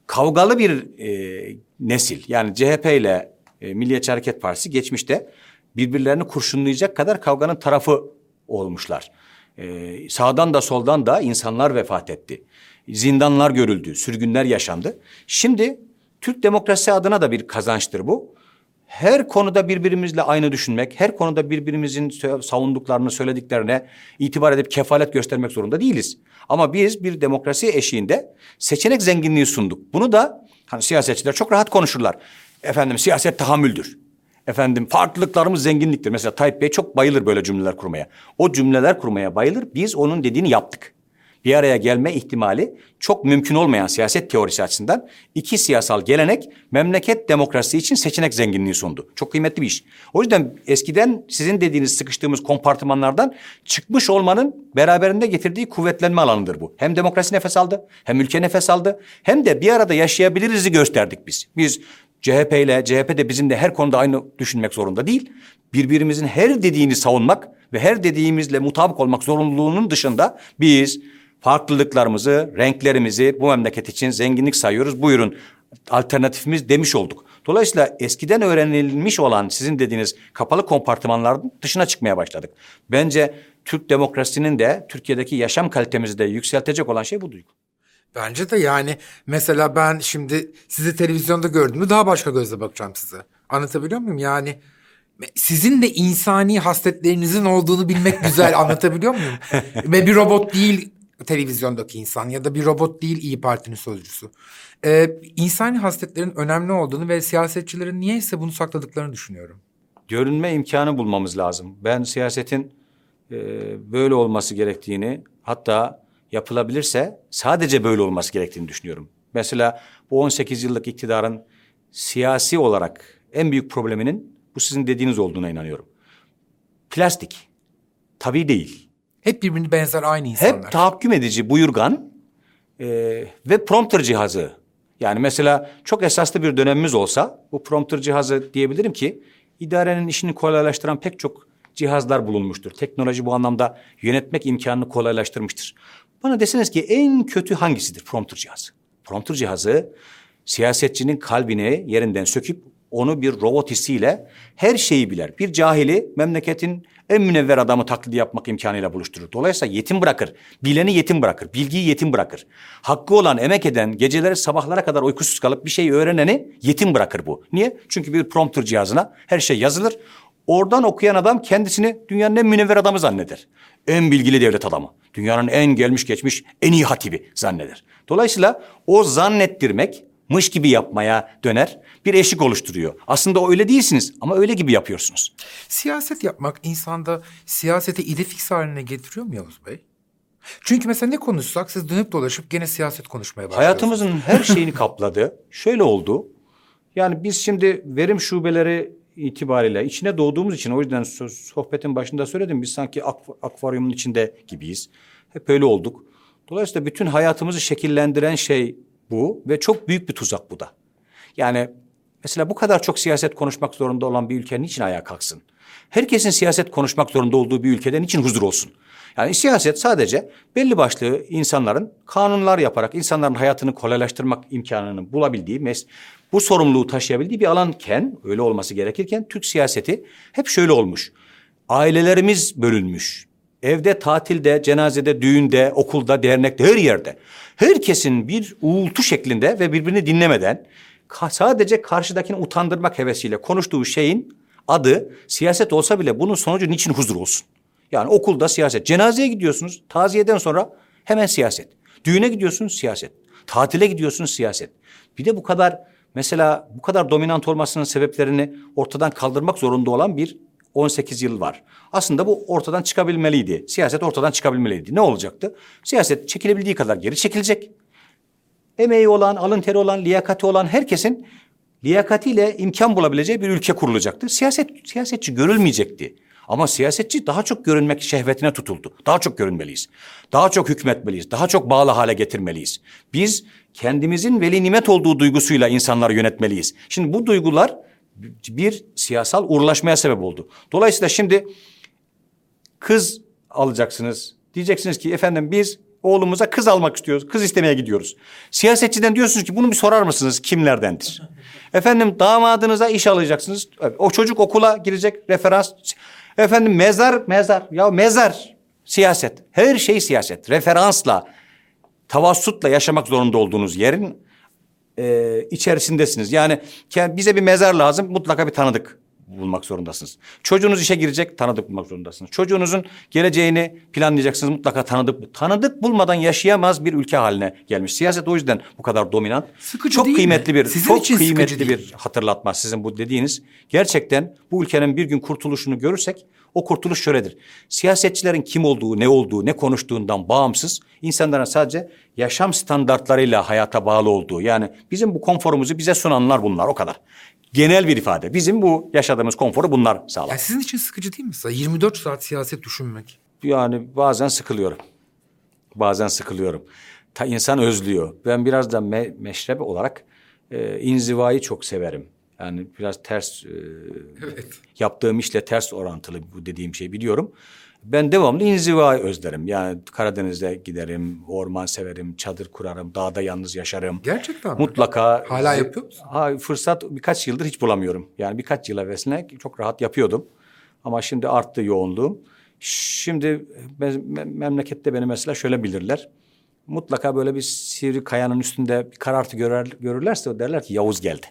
Kavgalı bir e, nesil. Yani CHP ile e, Milliyetçi Hareket Partisi geçmişte birbirlerini kurşunlayacak kadar kavganın tarafı olmuşlar. Ee, sağdan da soldan da insanlar vefat etti. Zindanlar görüldü, sürgünler yaşandı. Şimdi Türk demokrasi adına da bir kazançtır bu. Her konuda birbirimizle aynı düşünmek, her konuda birbirimizin savunduklarını, söylediklerine itibar edip kefalet göstermek zorunda değiliz. Ama biz bir demokrasi eşiğinde seçenek zenginliği sunduk. Bunu da hani siyasetçiler çok rahat konuşurlar. Efendim siyaset tahammüldür. Efendim farklılıklarımız zenginliktir. Mesela Tayyip Bey çok bayılır böyle cümleler kurmaya. O cümleler kurmaya bayılır. Biz onun dediğini yaptık. Bir araya gelme ihtimali çok mümkün olmayan siyaset teorisi açısından iki siyasal gelenek memleket demokrasi için seçenek zenginliği sundu. Çok kıymetli bir iş. O yüzden eskiden sizin dediğiniz sıkıştığımız kompartımanlardan çıkmış olmanın beraberinde getirdiği kuvvetlenme alanıdır bu. Hem demokrasi nefes aldı, hem ülke nefes aldı, hem de bir arada yaşayabiliriz'i gösterdik biz. Biz CHP ile CHP de bizimle her konuda aynı düşünmek zorunda değil. Birbirimizin her dediğini savunmak ve her dediğimizle mutabık olmak zorunluluğunun dışında biz farklılıklarımızı, renklerimizi bu memleket için zenginlik sayıyoruz. Buyurun alternatifimiz demiş olduk. Dolayısıyla eskiden öğrenilmiş olan sizin dediğiniz kapalı kompartımanların dışına çıkmaya başladık. Bence Türk demokrasinin de Türkiye'deki yaşam kalitemizi de yükseltecek olan şey bu duygu. Bence de yani mesela ben şimdi sizi televizyonda gördüğümde daha başka gözle bakacağım size. Anlatabiliyor muyum? Yani sizin de insani hasletlerinizin olduğunu bilmek güzel anlatabiliyor muyum? Ve bir robot değil televizyondaki insan ya da bir robot değil İyi Parti'nin sözcüsü. Ee, insani hasletlerin önemli olduğunu ve siyasetçilerin niyeyse bunu sakladıklarını düşünüyorum. Görünme imkanı bulmamız lazım. Ben siyasetin e, böyle olması gerektiğini hatta yapılabilirse sadece böyle olması gerektiğini düşünüyorum. Mesela bu 18 yıllık iktidarın siyasi olarak en büyük probleminin bu sizin dediğiniz olduğuna inanıyorum. Plastik. Tabii değil. Hep birbirini benzer aynı insanlar. Hep tahakküm edici, buyurgan e, ve prompter cihazı. Yani mesela çok esaslı bir dönemimiz olsa bu prompter cihazı diyebilirim ki idarenin işini kolaylaştıran pek çok cihazlar bulunmuştur. Teknoloji bu anlamda yönetmek imkanını kolaylaştırmıştır. Bana deseniz ki en kötü hangisidir prompter cihazı? Prompter cihazı siyasetçinin kalbini yerinden söküp onu bir robot hissiyle her şeyi biler. Bir cahili memleketin en münevver adamı taklidi yapmak imkanıyla buluşturur. Dolayısıyla yetim bırakır. Bileni yetim bırakır. Bilgiyi yetim bırakır. Hakkı olan, emek eden, geceleri sabahlara kadar uykusuz kalıp bir şey öğreneni yetim bırakır bu. Niye? Çünkü bir prompter cihazına her şey yazılır. Oradan okuyan adam kendisini dünyanın en münevver adamı zanneder. En bilgili devlet adamı. Dünyanın en gelmiş geçmiş en iyi hatibi zanneder. Dolayısıyla o zannettirmek mış gibi yapmaya döner bir eşik oluşturuyor. Aslında öyle değilsiniz ama öyle gibi yapıyorsunuz. Siyaset yapmak insanda siyaseti idefix haline getiriyor mu Yavuz Bey? Çünkü mesela ne konuşsak siz dönüp dolaşıp gene siyaset konuşmaya başlıyorsunuz. Hayatımızın her şeyini kapladı. Şöyle oldu. Yani biz şimdi verim şubeleri itibariyle içine doğduğumuz için o yüzden sohbetin başında söyledim. Biz sanki akvaryumun içinde gibiyiz. Hep öyle olduk. Dolayısıyla bütün hayatımızı şekillendiren şey bu ve çok büyük bir tuzak bu da. Yani mesela bu kadar çok siyaset konuşmak zorunda olan bir ülke niçin ayağa kalksın? Herkesin siyaset konuşmak zorunda olduğu bir ülkeden için huzur olsun. Yani siyaset sadece belli başlı insanların kanunlar yaparak insanların hayatını kolaylaştırmak imkanını bulabildiği, mes bu sorumluluğu taşıyabildiği bir alanken, öyle olması gerekirken Türk siyaseti hep şöyle olmuş. Ailelerimiz bölünmüş. Evde, tatilde, cenazede, düğünde, okulda, dernekte, her yerde. Herkesin bir uğultu şeklinde ve birbirini dinlemeden sadece karşıdakini utandırmak hevesiyle konuştuğu şeyin adı siyaset olsa bile bunun sonucu niçin huzur olsun? Yani okulda siyaset. Cenazeye gidiyorsunuz. Taziyeden sonra hemen siyaset. Düğüne gidiyorsunuz siyaset. Tatile gidiyorsunuz siyaset. Bir de bu kadar mesela bu kadar dominant olmasının sebeplerini ortadan kaldırmak zorunda olan bir 18 yıl var. Aslında bu ortadan çıkabilmeliydi. Siyaset ortadan çıkabilmeliydi. Ne olacaktı? Siyaset çekilebildiği kadar geri çekilecek. Emeği olan, alın teri olan, liyakati olan herkesin liyakatiyle imkan bulabileceği bir ülke kurulacaktı. Siyaset siyasetçi görülmeyecekti. Ama siyasetçi daha çok görünmek şehvetine tutuldu. Daha çok görünmeliyiz. Daha çok hükmetmeliyiz. Daha çok bağlı hale getirmeliyiz. Biz kendimizin veli nimet olduğu duygusuyla insanları yönetmeliyiz. Şimdi bu duygular bir siyasal uğurlaşmaya sebep oldu. Dolayısıyla şimdi kız alacaksınız. Diyeceksiniz ki efendim biz oğlumuza kız almak istiyoruz. Kız istemeye gidiyoruz. Siyasetçiden diyorsunuz ki bunu bir sorar mısınız kimlerdendir? efendim damadınıza iş alacaksınız. O çocuk okula girecek referans. Efendim mezar mezar. Ya mezar siyaset. Her şey siyaset. Referansla, tavassutla yaşamak zorunda olduğunuz yerin e, içerisindesiniz. Yani bize bir mezar lazım mutlaka bir tanıdık bulmak zorundasınız. Çocuğunuz işe girecek tanıdık bulmak zorundasınız. Çocuğunuzun geleceğini planlayacaksınız mutlaka tanıdık. Tanıdık bulmadan yaşayamaz bir ülke haline gelmiş. Siyaset o yüzden bu kadar dominant. Sıkıcı çok değil mi? kıymetli bir Sizin çok kıymetli bir hatırlatma sizin bu dediğiniz. Gerçekten bu ülkenin bir gün kurtuluşunu görürsek o kurtuluş şöyledir. Siyasetçilerin kim olduğu, ne olduğu, ne konuştuğundan bağımsız insanların sadece yaşam standartlarıyla hayata bağlı olduğu. Yani bizim bu konforumuzu bize sunanlar bunlar o kadar. Genel bir ifade. Bizim bu yaşadığımız konforu bunlar sağlar. Yani sizin için sıkıcı değil mi? Mesela 24 saat siyaset düşünmek. Yani bazen sıkılıyorum. Bazen sıkılıyorum. Ta insan özlüyor. Ben biraz da me meşrep olarak e, inzivayı çok severim. Yani biraz ters e, yaptığım işle ters orantılı bu dediğim şey biliyorum. Ben devamlı inzivayı özlerim. Yani Karadeniz'e giderim, orman severim, çadır kurarım, dağda yalnız yaşarım. Gerçekten mi? Mutlaka. Hala yapıyor musun? Ha, fırsat birkaç yıldır hiç bulamıyorum. Yani birkaç yıl evvelesine çok rahat yapıyordum. Ama şimdi arttı yoğunluğum. Şimdi me- me- memlekette beni mesela şöyle bilirler. Mutlaka böyle bir sivri kayanın üstünde bir karartı görer, görürlerse derler ki Yavuz geldi.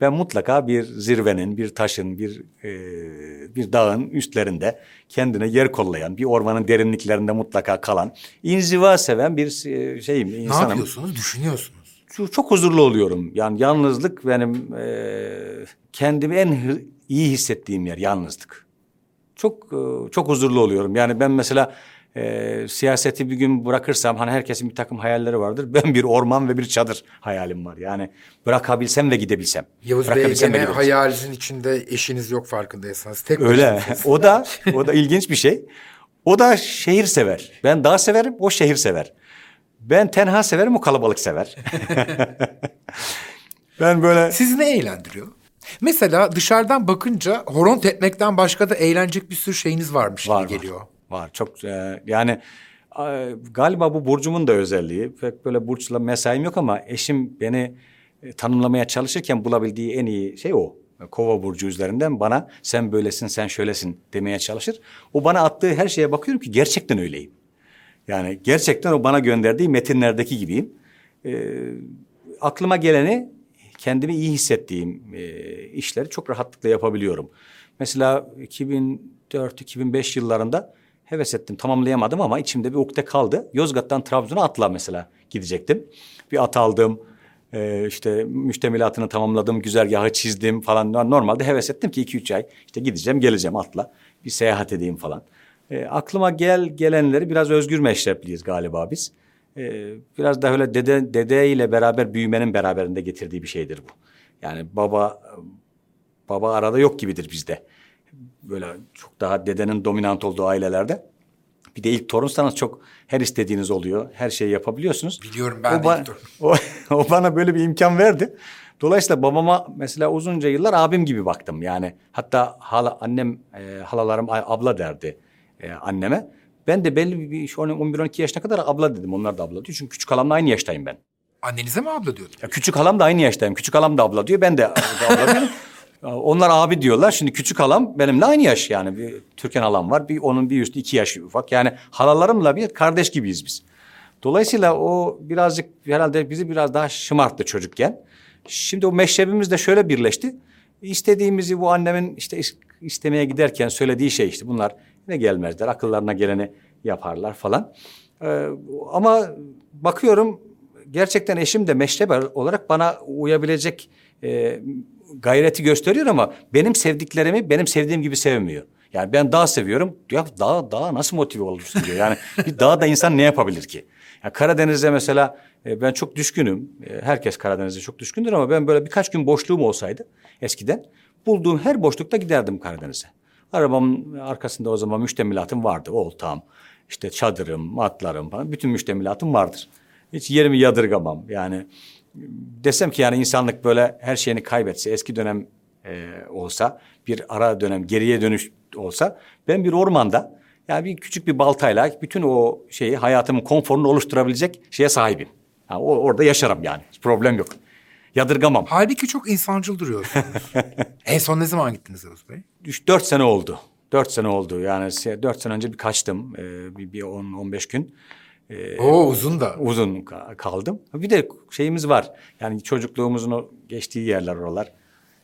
Ben mutlaka bir zirvenin, bir taşın, bir e, bir dağın üstlerinde kendine yer kollayan, bir ormanın derinliklerinde mutlaka kalan, inziva seven bir e, şeyim, Ne insanım yapıyorsunuz? Düşünüyorsunuz. çok, huzurlu oluyorum. Yani yalnızlık benim eee, kendimi en iyi hissettiğim yer yalnızlık. Çok eee, çok huzurlu oluyorum. Yani ben mesela eee, siyaseti bir gün bırakırsam hani herkesin bir takım hayalleri vardır. Ben bir orman ve bir çadır hayalim var. Yani bırakabilsem ve gidebilsem. Yavuz Bey gene hayalinizin içinde eşiniz yok farkındaysanız. Tek Öyle. o da o da ilginç bir şey. O da şehir sever. Ben dağ severim, o şehir sever. Ben tenha severim, o kalabalık sever. ben böyle Sizi ne eğlendiriyor? Mesela dışarıdan bakınca horon tepmekten başka da eğlenecek bir sürü şeyiniz varmış Var, gibi geliyor. Var çok e, yani e, galiba bu burcumun da özelliği. Pek böyle burçla mesaim yok ama eşim beni e, tanımlamaya çalışırken bulabildiği en iyi şey o. Kova burcu üzerinden bana sen böylesin sen şöylesin demeye çalışır. O bana attığı her şeye bakıyorum ki gerçekten öyleyim. Yani gerçekten o bana gönderdiği metinlerdeki gibiyim. E, aklıma geleni kendimi iyi hissettiğim e, işleri çok rahatlıkla yapabiliyorum. Mesela 2004-2005 yıllarında heves ettim tamamlayamadım ama içimde bir ukde kaldı. Yozgat'tan Trabzon'a atla mesela gidecektim. Bir at aldım. e, işte müştemilatını tamamladım, güzergahı çizdim falan. Normalde heves ettim ki iki üç ay işte gideceğim, geleceğim atla. Bir seyahat edeyim falan. E, aklıma gel gelenleri biraz özgür meşrepliyiz galiba biz. Ee, biraz da öyle dede, dede ile beraber büyümenin beraberinde getirdiği bir şeydir bu. Yani baba baba arada yok gibidir bizde. Böyle çok daha dedenin dominant olduğu ailelerde. Bir de ilk torunsanız çok her istediğiniz oluyor. Her şeyi yapabiliyorsunuz. Biliyorum ben o de ilk torun. O, o bana böyle bir imkan verdi. Dolayısıyla babama mesela uzunca yıllar abim gibi baktım. Yani hatta hala annem e, halalarım "Ay, abla derdi e, anneme. Ben de belli bir 11-12 yaşına kadar abla dedim. Onlar da abla diyor. Çünkü küçük halamla aynı yaştayım ben. Annenize mi abla diyordun? Ya küçük halam da aynı yaştayım. Küçük halam da abla diyor. Ben de abla diyorum. Onlar abi diyorlar. Şimdi küçük halam benimle aynı yaş yani. Bir Türkan halam var. Bir onun bir üstü iki yaş ufak. Yani halalarımla bir kardeş gibiyiz biz. Dolayısıyla o birazcık herhalde bizi biraz daha şımarttı çocukken. Şimdi o meşrebimiz de şöyle birleşti. İstediğimizi bu annemin işte is- istemeye giderken söylediği şey işte bunlar ne gelmezler. Akıllarına geleni yaparlar falan. Ee, ama bakıyorum gerçekten eşim de meşrep olarak bana uyabilecek e, gayreti gösteriyor ama benim sevdiklerimi benim sevdiğim gibi sevmiyor. Yani ben dağ seviyorum. Ya dağ, dağ nasıl motive olursun diyor. Yani bir dağda insan ne yapabilir ki? Ya Karadeniz'de mesela e, ben çok düşkünüm. E, herkes Karadeniz'e çok düşkündür ama ben böyle birkaç gün boşluğum olsaydı eskiden bulduğum her boşlukta giderdim Karadeniz'e. Arabamın arkasında o zaman müştemilatım vardı. Oltam, işte çadırım, atlarım falan bütün müştemilatım vardır. Hiç yerimi yadırgamam. Yani desem ki yani insanlık böyle her şeyini kaybetse eski dönem e, olsa bir ara dönem geriye dönüş olsa ben bir ormanda yani bir küçük bir baltayla bütün o şeyi hayatımın konforunu oluşturabilecek şeye sahibim. Ha, o, orada yaşarım yani hiç problem yok. Yadırgamam. Halbuki çok insancıl duruyorsunuz. en son ne zaman gittiniz Yavuz Bey? Üç, dört sene oldu. Dört sene oldu yani dört sene önce bir kaçtım ee, bir, bir on, on beş gün. Ee, Oo uzun da. uzun ka- kaldım. Bir de şeyimiz var. Yani çocukluğumuzun o geçtiği yerler oralar.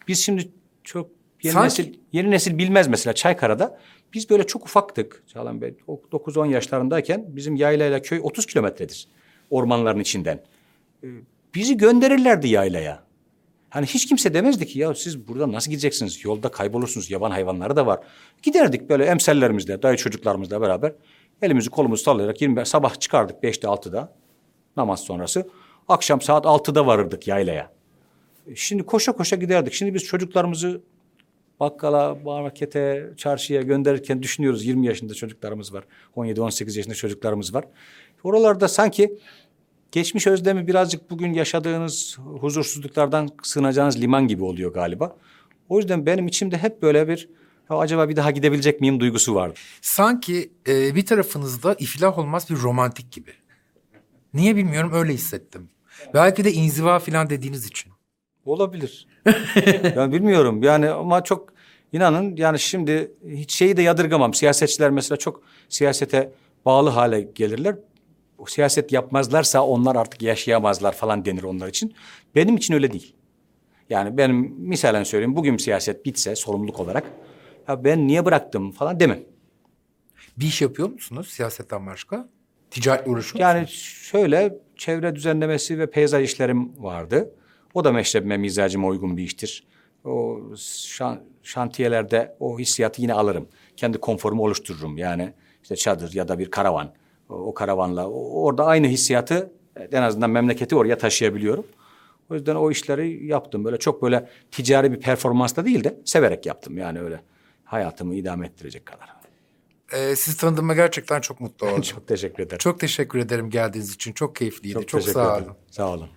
Biz şimdi çok yeni Sanki- nesil yeni nesil bilmez mesela Çaykara'da. Biz böyle çok ufaktık. Çağlan Bey o 9-10 yaşlarındayken bizim yaylayla köy 30 kilometredir. Ormanların içinden. Ee, bizi gönderirlerdi yaylaya. Hani hiç kimse demezdi ki ya siz buradan nasıl gideceksiniz? Yolda kaybolursunuz. Yaban hayvanları da var. Giderdik böyle emsellerimizle, dayı çocuklarımızla beraber. Elimizi kolumuzu sallayarak 20, sabah çıkardık 5'te 6'da namaz sonrası. Akşam saat 6'da varırdık yaylaya. E, Şimdi koşa koşa giderdik. Şimdi biz çocuklarımızı bakkala, markete, çarşıya gönderirken düşünüyoruz. 20 yaşında çocuklarımız var. 17-18 yaşında çocuklarımız var. Oralarda sanki geçmiş özlemi birazcık bugün yaşadığınız huzursuzluklardan sığınacağınız liman gibi oluyor galiba. O yüzden benim içimde hep böyle bir acaba bir daha gidebilecek miyim duygusu vardı. Sanki e, bir tarafınızda iflah olmaz bir romantik gibi. Niye bilmiyorum öyle hissettim. Belki de inziva falan dediğiniz için. Olabilir. yani bilmiyorum yani ama çok inanın yani şimdi hiç şeyi de yadırgamam. Siyasetçiler mesela çok siyasete bağlı hale gelirler. O siyaset yapmazlarsa onlar artık yaşayamazlar falan denir onlar için. Benim için öyle değil. Yani benim misalen söyleyeyim bugün siyaset bitse sorumluluk olarak ya ben niye bıraktım falan demem. Bir iş yapıyor musunuz siyasetten başka? Ticaretle uğraşıyor Yani musunuz? şöyle çevre düzenlemesi ve peyzaj işlerim vardı. O da meşrebime, mizacıma uygun bir iştir. O şan, şantiyelerde o hissiyatı yine alırım. Kendi konforumu oluştururum. Yani işte çadır ya da bir karavan. O, o karavanla o- orada aynı hissiyatı en azından memleketi oraya taşıyabiliyorum. O yüzden o işleri yaptım. Böyle çok böyle ticari bir performansla değil de severek yaptım. Yani öyle hayatımı idame ettirecek kadar. Ee, sizi tanıdığıma gerçekten çok mutlu oldum. çok teşekkür ederim. çok teşekkür ederim geldiğiniz için. Çok keyifliydi. Çok, teşekkür sağ ederim. olun. Sağ olun.